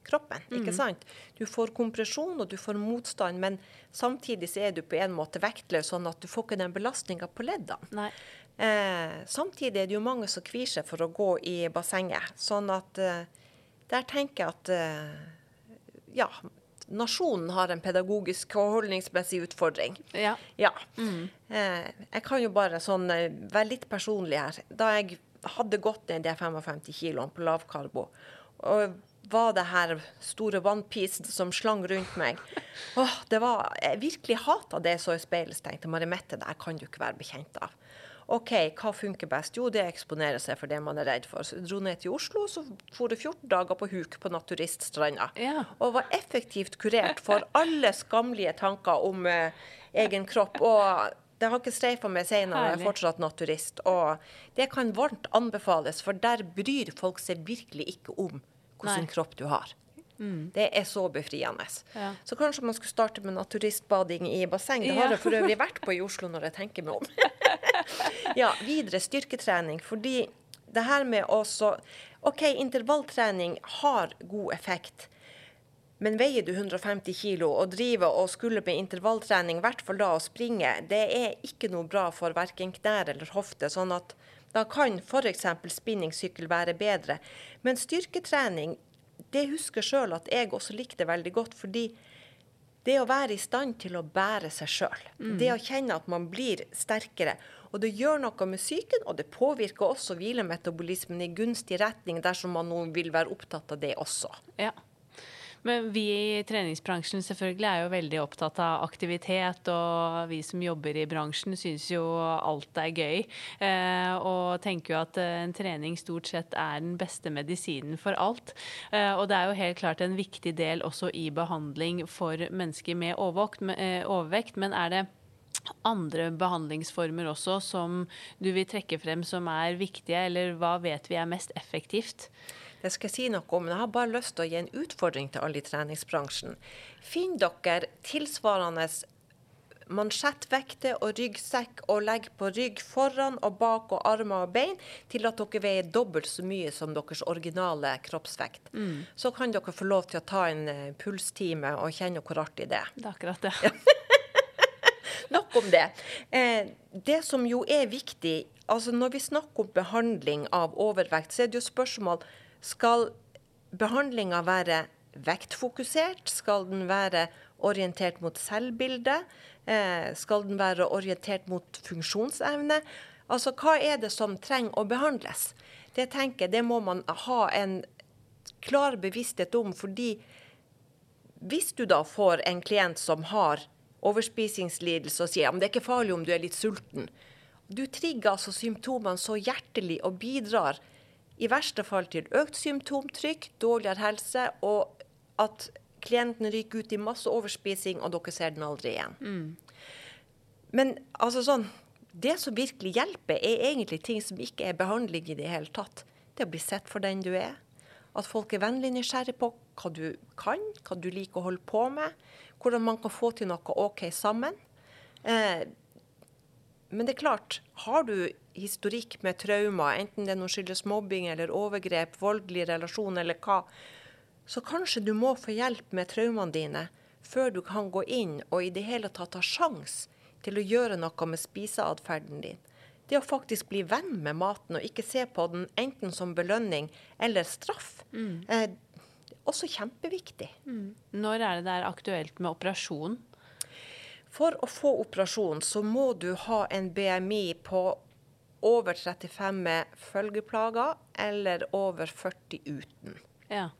kroppen. ikke sant? Du får kompresjon og du får motstand, men samtidig så er du på en måte vektløs, sånn at du får ikke den belastninga på leddene. Eh, samtidig er det jo mange som kvier seg for å gå i bassenget. Sånn at eh, der tenker jeg at eh, ja, nasjonen har en pedagogisk og holdningsmessig utfordring.
Ja.
Ja. Eh, jeg kan jo bare sånn eh, være litt personlig her. Da jeg hadde gått ned de 55 kiloene på lavkarbo, og var det her store OnePiece som slang rundt meg Åh, det var, Jeg virkelig hata det jeg så i speilet. Så tenkte jeg, Marimette, det her kan du ikke være bekjent av. OK, hva funker best? Jo, det eksponerer seg for det man er redd for. Så jeg dro ned til Oslo, så for det 14 dager på huk på Naturiststranda.
Ja.
Og var effektivt kurert for alle skamlige tanker om eh, egen kropp. Og det har ikke streifa meg senere, jeg er fortsatt naturist. Og det kan varmt anbefales, for der bryr folk seg virkelig ikke om hvilken kropp du har. Det er så befriende.
Ja.
Så kanskje man skulle starte med naturistbading i basseng. Det
Ja.
har jeg for øvrig vært på i Oslo når jeg tenker meg om. ja, videre styrketrening. Fordi det her med å OK, intervalltrening har god effekt. Men veier du 150 kilo og driver og skulle med intervalltrening, i hvert fall da å springe, det er ikke noe bra for verken knær eller hofte. sånn at da kan f.eks. spinningsykkel være bedre. Men styrketrening, det husker sjøl at jeg også likte veldig godt. fordi det å være i stand til å bære seg sjøl, det å kjenne at man blir sterkere. Og det gjør noe med psyken, og det påvirker også hvilemetabolismen i gunstig retning dersom man nå vil være opptatt av det også.
Ja. Men vi i treningsbransjen selvfølgelig er jo veldig opptatt av aktivitet, og vi som jobber i bransjen syns jo alt er gøy. Eh, og tenker jo at eh, en trening stort sett er den beste medisinen for alt. Eh, og det er jo helt klart en viktig del også i behandling for mennesker med overvekt men er det andre behandlingsformer også som du vil trekke frem som er viktige, eller hva vet vi er mest effektivt?
Det skal jeg si noe om, men jeg har bare lyst til å gi en utfordring til alle i treningsbransjen. Finn dere tilsvarende mansjettvekter og ryggsekk og legg på rygg foran og bak og armer og bein til at dere veier dobbelt så mye som deres originale kroppsvekt. Så kan dere få lov til å ta en eh, pulstime og kjenne hvor artig det er.
Det er akkurat det.
Nok om det. Eh, det som jo er viktig, altså når vi snakker om behandling av overvekt, så er det jo spørsmål skal behandlinga være vektfokusert? Skal den være orientert mot selvbildet? Eh, skal den være orientert mot funksjonsevne? Altså, hva er det som trenger å behandles? Det tenker jeg, det må man ha en klar bevissthet om, fordi hvis du da får en klient som har overspisingslidelse og sier at det er ikke farlig om du er litt sulten, du trigger altså symptomene så hjertelig og bidrar i verste fall til økt symptomtrykk, dårligere helse, og at klienten ryker ut i masse overspising, og dere ser den aldri igjen. Men altså sånn det som virkelig hjelper, er egentlig ting som ikke er behandling i det hele tatt. Det å bli sett for den du er. At folk er vennlig nysgjerrig på hva du kan, hva du liker å holde på med. Hvordan man kan få til noe OK sammen. Eh, men det er klart, har du historikk med traumer, enten det noe skyldes mobbing eller overgrep, voldelig relasjon eller hva, så kanskje du må få hjelp med traumene dine før du kan gå inn og i det hele tatt ha sjans til å gjøre noe med spiseatferden din. Det å faktisk bli venn med maten og ikke se på den enten som belønning eller straff. Mm. Eh, også kjempeviktig.
Mm. Når er det det er aktuelt med operasjon?
For å få operasjon så må du ha en BMI på over 35 med følgeplager eller over 40 uten.
Ja.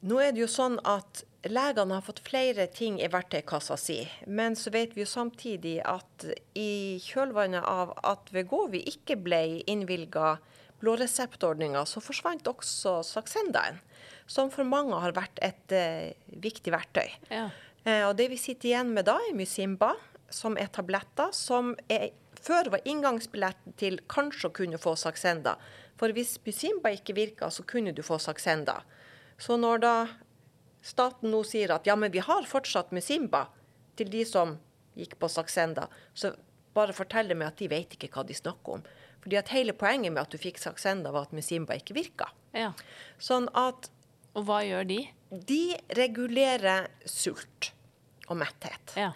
Nå er det jo sånn at legene har fått flere ting i verktøykassa si, men så vet vi jo samtidig at i kjølvannet av at Vegovi ikke ble innvilga blåreseptordninga, så forsvant også Saxendaen, som for mange har vært et uh, viktig verktøy.
Ja.
Uh, og det vi sitter igjen med da, er Musimba, som er tabletter som er, før var inngangsbilletten til kanskje å kunne få saksenda. For hvis Bysimba ikke virka, så kunne du få saksenda. Så når da staten nå sier at ja, men vi har fortsatt med Simba til de som gikk på saksenda, så bare fortell meg at de vet ikke hva de snakker om. Fordi at hele poenget med at du fikk saksenda, var at Musimba ikke virka.
Ja.
Sånn at
Og hva gjør de?
De regulerer sult og metthet.
Ja.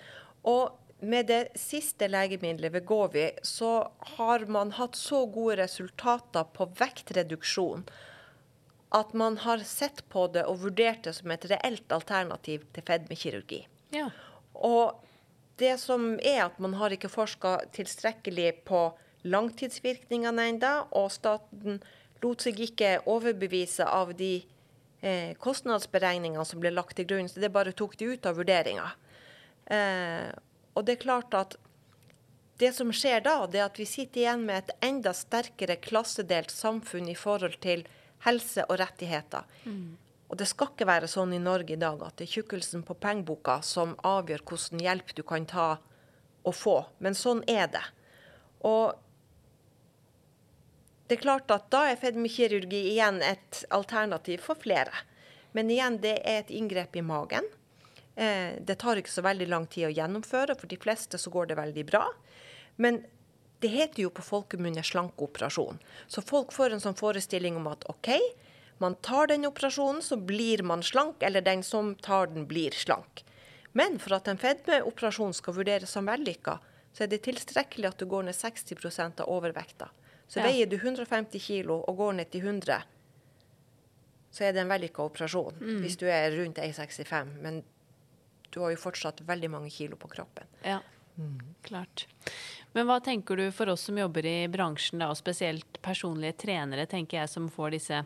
Og med det siste legemiddelet, Vegovi, så har man hatt så gode resultater på vektreduksjon at man har sett på det og vurdert det som et reelt alternativ til fedmekirurgi.
Ja.
Og det som er at man har ikke forska tilstrekkelig på langtidsvirkningene ennå, og staten lot seg ikke overbevise av de eh, kostnadsberegningene som ble lagt til grunn, så det bare tok de ut av vurderinga. Eh, og det er klart at det som skjer da, det er at vi sitter igjen med et enda sterkere klassedelt samfunn i forhold til helse og rettigheter. Mm. Og det skal ikke være sånn i Norge i dag at det er tjukkelsen på pengeboka som avgjør hvordan hjelp du kan ta og få. Men sånn er det. Og det er klart at da er fedmekirurgi igjen et alternativ for flere. Men igjen, det er et inngrep i magen. Eh, det tar ikke så veldig lang tid å gjennomføre. For de fleste så går det veldig bra. Men det heter jo på folkemunne slankeoperasjon. Så folk får en sånn forestilling om at OK, man tar den operasjonen, så blir man slank, eller den som tar den, blir slank. Men for at en fedmeoperasjon skal vurderes som vellykka, så er det tilstrekkelig at du går ned 60% av overvekta. Så ja. veier du 150 kg og går ned til 100, så er det en vellykka operasjon. Mm. Hvis du er rundt 1,65. Men du har jo fortsatt veldig mange kilo på kroppen.
Ja, mm. klart. Men hva tenker du for oss som jobber i bransjen, da, og spesielt personlige trenere, tenker jeg, som får disse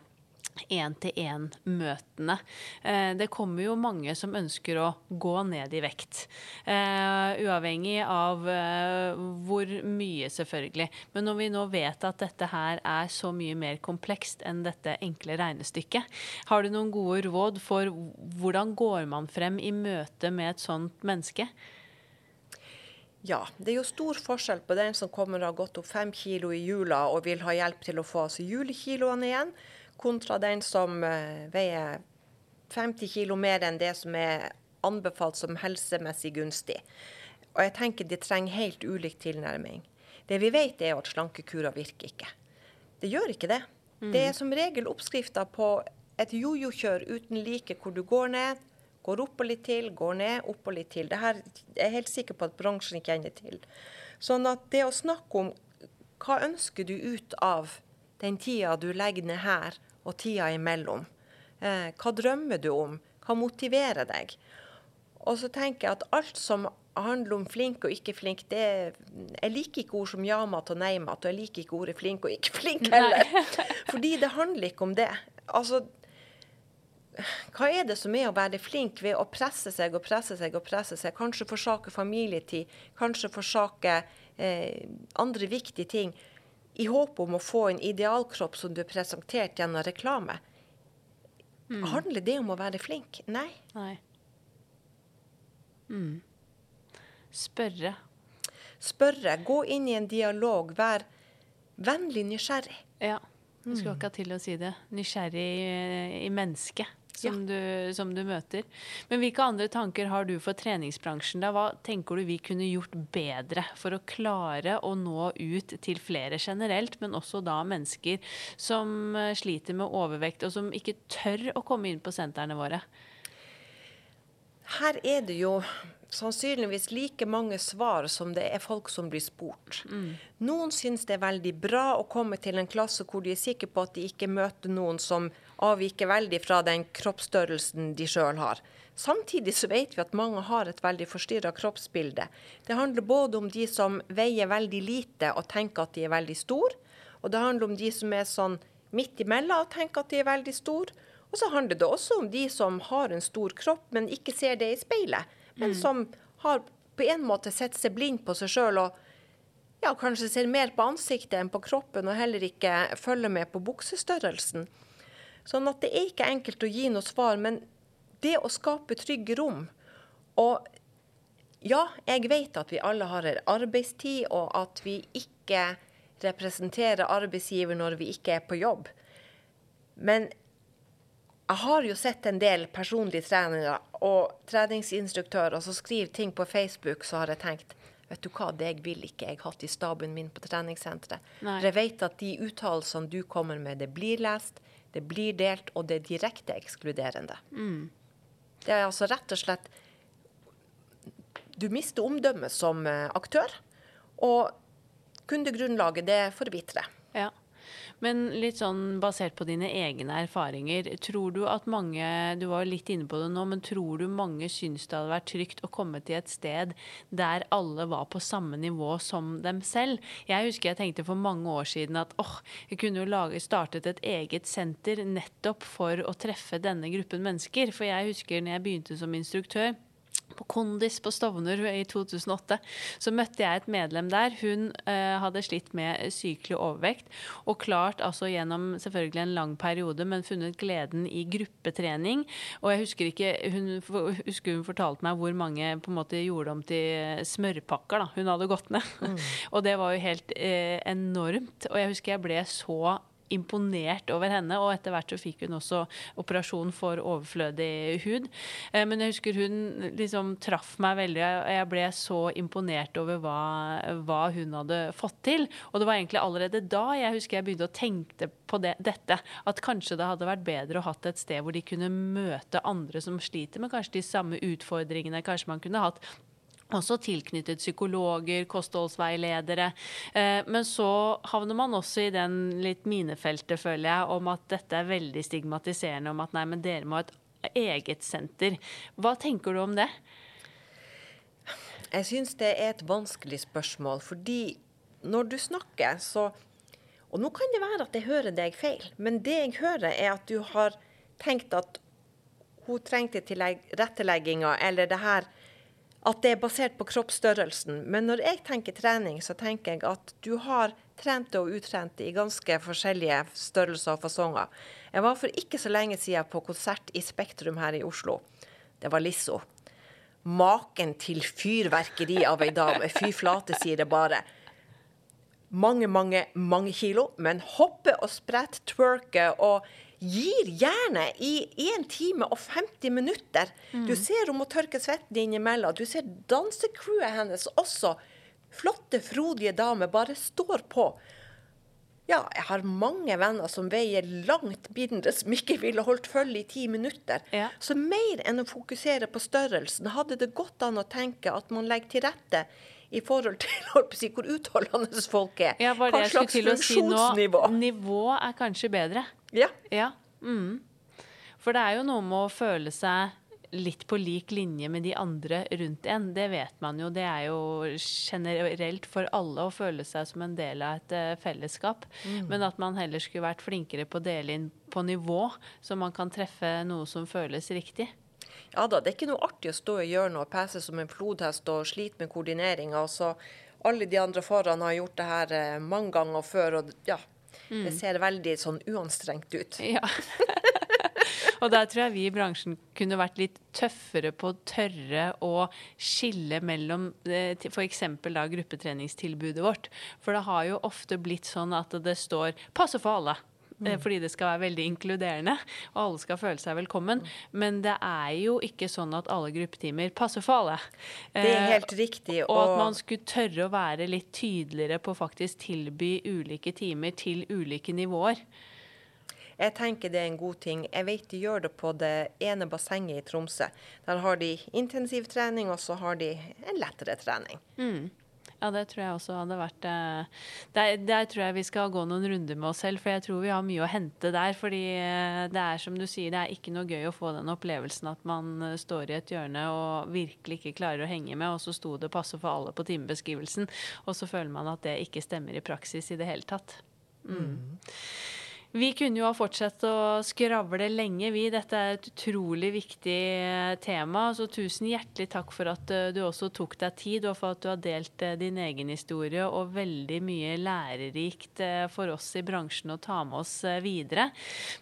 én-til-én-møtene. Eh, det kommer jo mange som ønsker å gå ned i vekt. Uh, uavhengig av uh, hvor mye, selvfølgelig. Men når vi nå vet at dette her er så mye mer komplekst enn dette enkle regnestykket, har du noen gode råd for hvordan går man frem i møte med et sånt menneske?
Ja, det er jo stor forskjell på den som kommer og har gått opp fem kilo i jula og vil ha hjelp til å få altså julekiloene igjen, kontra den som uh, veier 50 kilo mer enn det som er anbefalt som helsemessig gunstig. Og jeg tenker de trenger helt ulik tilnærming. Det vi vet er at slankekurer virker ikke. Det gjør ikke det. Mm. Det er som regel oppskrifta på et jojo-kjør uten like, hvor du går ned, Går opp og litt til, går ned, opp og litt til. Det her er jeg helt sikker på at bransjen kjenner til. Sånn at det å snakke om hva ønsker du ut av den tida du legger ned her, og tida imellom? Eh, hva drømmer du om? Hva motiverer deg? Og så tenker jeg at alt som handler om flink og ikke flink, det Jeg liker ikke ord som ja-mat og nei-mat, og jeg liker ikke ordet flink og ikke flink heller. Fordi det handler ikke om det. Altså, hva er det som er å være flink ved å presse seg og presse seg og presse seg? Kanskje forsake familietid, kanskje forsake eh, andre viktige ting. I håp om å få en idealkropp som du er presentert gjennom reklame. Mm. Handler det om å være flink? Nei.
Nei. Mm. Spørre.
spørre, gå inn i en dialog, vær vennlig nysgjerrig.
Ja. Du skulle akkurat til å si det. Nysgjerrig i, i mennesket som, du, som du møter. Men hvilke andre tanker har du for treningsbransjen? da? Hva tenker du vi kunne gjort bedre for å klare å nå ut til flere generelt, men også da mennesker som eh, sliter med overvekt, og som ikke tør å komme inn på sentrene våre?
Her er det jo sannsynligvis like mange svar som det er folk som blir spurt. Mm. Noen syns det er veldig bra å komme til en klasse hvor de er sikre på at de ikke møter noen som avviker veldig fra den kroppsstørrelsen de sjøl har. Samtidig så vet vi at mange har et veldig forstyrra kroppsbilde. Det handler både om de som veier veldig lite og tenker at de er veldig store, og det handler om de som er sånn midt imellom og tenker at de er veldig store. Og så handler det også om de som har en stor kropp, men ikke ser det i speilet men mm. som har på en måte sett seg blind på seg sjøl og ja, kanskje ser mer på ansiktet enn på kroppen, og heller ikke følger med på buksestørrelsen. Sånn at det er ikke enkelt å gi noe svar, men det å skape trygge rom Og ja, jeg vet at vi alle har en arbeidstid, og at vi ikke representerer arbeidsgiver når vi ikke er på jobb. Men jeg har jo sett en del personlige trenere og treningsinstruktører som skriver ting på Facebook, så har jeg tenkt Vet du hva, det vil ikke jeg hatt i staben min på treningssenteret. For jeg vet at de uttalelsene du kommer med, det blir lest, det blir delt, og det er direkte ekskluderende. Mm. Det er altså rett og slett Du mister omdømmet som eh, aktør, og kundegrunnlaget, det forvitrer.
Ja. Men litt sånn basert på dine egne erfaringer, tror du at mange Du var litt inne på det nå, men tror du mange syns det hadde vært trygt å komme til et sted der alle var på samme nivå som dem selv? Jeg husker jeg tenkte for mange år siden at åh, jeg kunne jo lage, startet et eget senter nettopp for å treffe denne gruppen mennesker. For jeg husker når jeg begynte som instruktør på Kondis på Stovner i 2008, så møtte jeg et medlem der. Hun eh, hadde slitt med sykelig overvekt og klart altså gjennom selvfølgelig en lang periode, men funnet gleden i gruppetrening. Og jeg husker ikke Hun, husker hun fortalte meg hvor mange på en måte gjorde om til smørpakker da, hun hadde gått ned. Mm. og det var jo helt eh, enormt. Og jeg husker jeg ble så imponert over henne. Og etter hvert så fikk hun også operasjon for overflødig hud. Eh, men jeg husker hun liksom traff meg veldig. og Jeg ble så imponert over hva, hva, hun hadde fått til. Og det var egentlig allerede da jeg husker jeg begynte å tenke på det, dette. At kanskje det hadde vært bedre å hatt et sted hvor de kunne møte andre som sliter med kanskje de samme utfordringene. Kanskje man kunne hatt også tilknyttet psykologer, kostholdsveiledere. Eh, men så havner man også i den litt minefeltet, føler jeg, om at dette er veldig stigmatiserende. Om at nei, men dere må ha et eget senter. Hva tenker du om det?
Jeg syns det er et vanskelig spørsmål, fordi når du snakker, så Og nå kan det være at jeg hører deg feil, men det jeg hører, er at du har tenkt at hun trengte tilrettelegginga, eller det her at det er basert på kroppsstørrelsen. Men når jeg tenker trening, så tenker jeg at du har trente og utrente i ganske forskjellige størrelser og fasonger. Jeg var for ikke så lenge siden på konsert i Spektrum her i Oslo. Det var Lisso. Maken til fyrverkeri av ei dame. Fy flate, sier det bare. Mange, mange, mange kilo, men hoppe og sprette, twerke og gir gjerne i 1 time og 50 minutter. Mm. Du ser hun må tørke svetten innimellom. Du ser dansecrewet hennes også. Flotte, frodige damer bare står på. Ja, jeg har mange venner som veier langt mindre, som ikke ville holdt følge i ti minutter. Ja. Så mer enn å fokusere på størrelsen, hadde det gått an å tenke at man legger til rette i forhold til hvor utholdende folk er.
Ja, Hva slags funksjonsnivå. Si nivå er kanskje bedre.
Ja.
ja. Mm. For det er jo noe med å føle seg litt på lik linje med de andre rundt en. Det vet man jo. Det er jo generelt for alle å føle seg som en del av et uh, fellesskap. Mm. Men at man heller skulle vært flinkere på å dele inn på nivå, så man kan treffe noe som føles riktig.
Ja da, det er ikke noe artig å stå i hjørnet og pese som en flodhest og slite med koordineringa. Altså, alle de andre foran har gjort det her uh, mange ganger før. og ja, Mm. Det ser veldig sånn uanstrengt ut.
Ja. Og der tror jeg vi i bransjen kunne vært litt tøffere på å tørre å skille mellom f.eks. da gruppetreningstilbudet vårt. For det har jo ofte blitt sånn at det står 'passe for alle'. Mm. Fordi det skal være veldig inkluderende, og alle skal føle seg velkommen. Men det er jo ikke sånn at alle gruppetimer passer for alle.
Det er eh, helt riktig.
Og, og at man skulle tørre å være litt tydeligere på å faktisk tilby ulike timer til ulike nivåer.
Jeg tenker det er en god ting. Jeg vet de gjør det på det ene bassenget i Tromsø. Der har de intensivtrening, og så har de en lettere trening.
Mm. Ja, det tror jeg også hadde vært eh, der, der, tror jeg vi skal gå noen runder med oss selv, for jeg tror vi har mye å hente der. Fordi eh, det er som du sier, det er ikke noe gøy å få den opplevelsen at man eh, står i et hjørne og virkelig ikke klarer å henge med, og så sto det 'passe for alle' på timebeskrivelsen, og så føler man at det ikke stemmer i praksis i det hele tatt. Mm. Vi kunne jo ha fortsatt å skravle lenge, vi. Dette er et utrolig viktig eh, tema. Så tusen hjertelig takk for at eh, du også tok deg tid, og for at du har delt eh, din egen historie, og veldig mye lærerikt for oss i bransjen å ta med oss videre.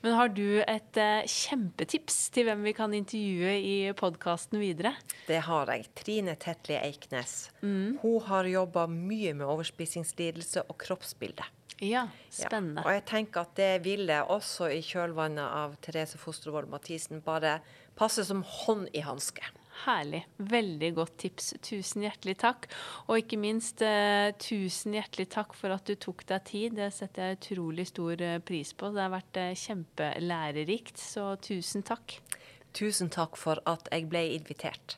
Men har du et kjempetips til hvem vi kan intervjue i podkasten videre?
Det har jeg. Trine Tetli Eiknes. Mm. Hun har jobba mye med overspisingslidelse og kroppsbilde.
Ja, spennende.
Ja. Og jeg tenker at det ville også i kjølvannet av Therese Fostervold Mathisen bare passe som hånd i hanske.
Herlig. Veldig godt tips. Tusen hjertelig takk. Og ikke minst eh, tusen hjertelig takk for at du tok deg tid. Det setter jeg utrolig stor eh, pris på. Det har vært eh, kjempelærerikt, så tusen takk.
Tusen takk for at jeg ble invitert.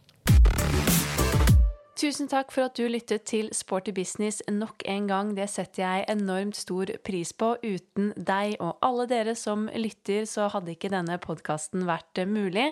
Tusen takk for at du lyttet til Sporty business nok en gang. Det setter jeg enormt stor pris på. Uten deg og alle dere som lytter, så hadde ikke denne podkasten vært mulig.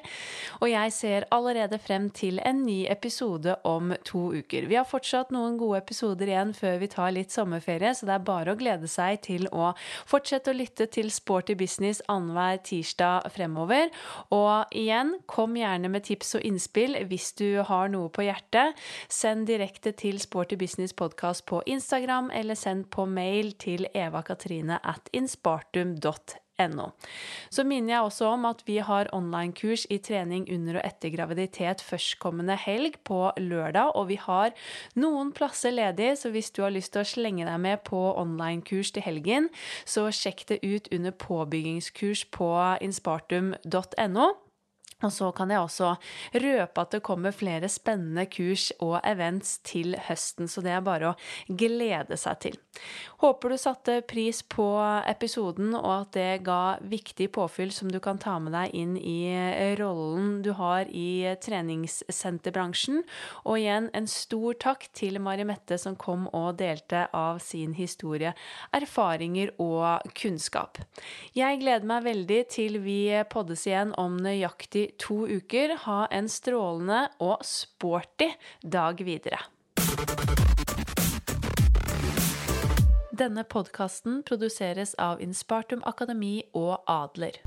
Og jeg ser allerede frem til en ny episode om to uker. Vi har fortsatt noen gode episoder igjen før vi tar litt sommerferie, så det er bare å glede seg til å fortsette å lytte til Sporty business annenhver tirsdag fremover. Og igjen, kom gjerne med tips og innspill hvis du har noe på hjertet send direkte til Sporty Business Podcast på Instagram, eller send på mail til evakatrine at inspartum.no. Så minner jeg også om at vi har online-kurs i trening under og etter graviditet førstkommende helg på lørdag, og vi har noen plasser ledig, så hvis du har lyst til å slenge deg med på online-kurs til helgen, så sjekk det ut under påbyggingskurs på inspartum.no. Og så kan jeg også røpe at det kommer flere spennende kurs og events til høsten, så det er bare å glede seg til. Håper du satte pris på episoden, og at det ga viktig påfyll som du kan ta med deg inn i rollen du har i treningssenterbransjen. Og igjen en stor takk til Mari Mette som kom og delte av sin historie, erfaringer og kunnskap. Jeg gleder meg veldig til vi poddes igjen om nøyaktig to uker. Ha en strålende og sporty dag videre. Denne podkasten produseres av Inspartum Akademi og Adler.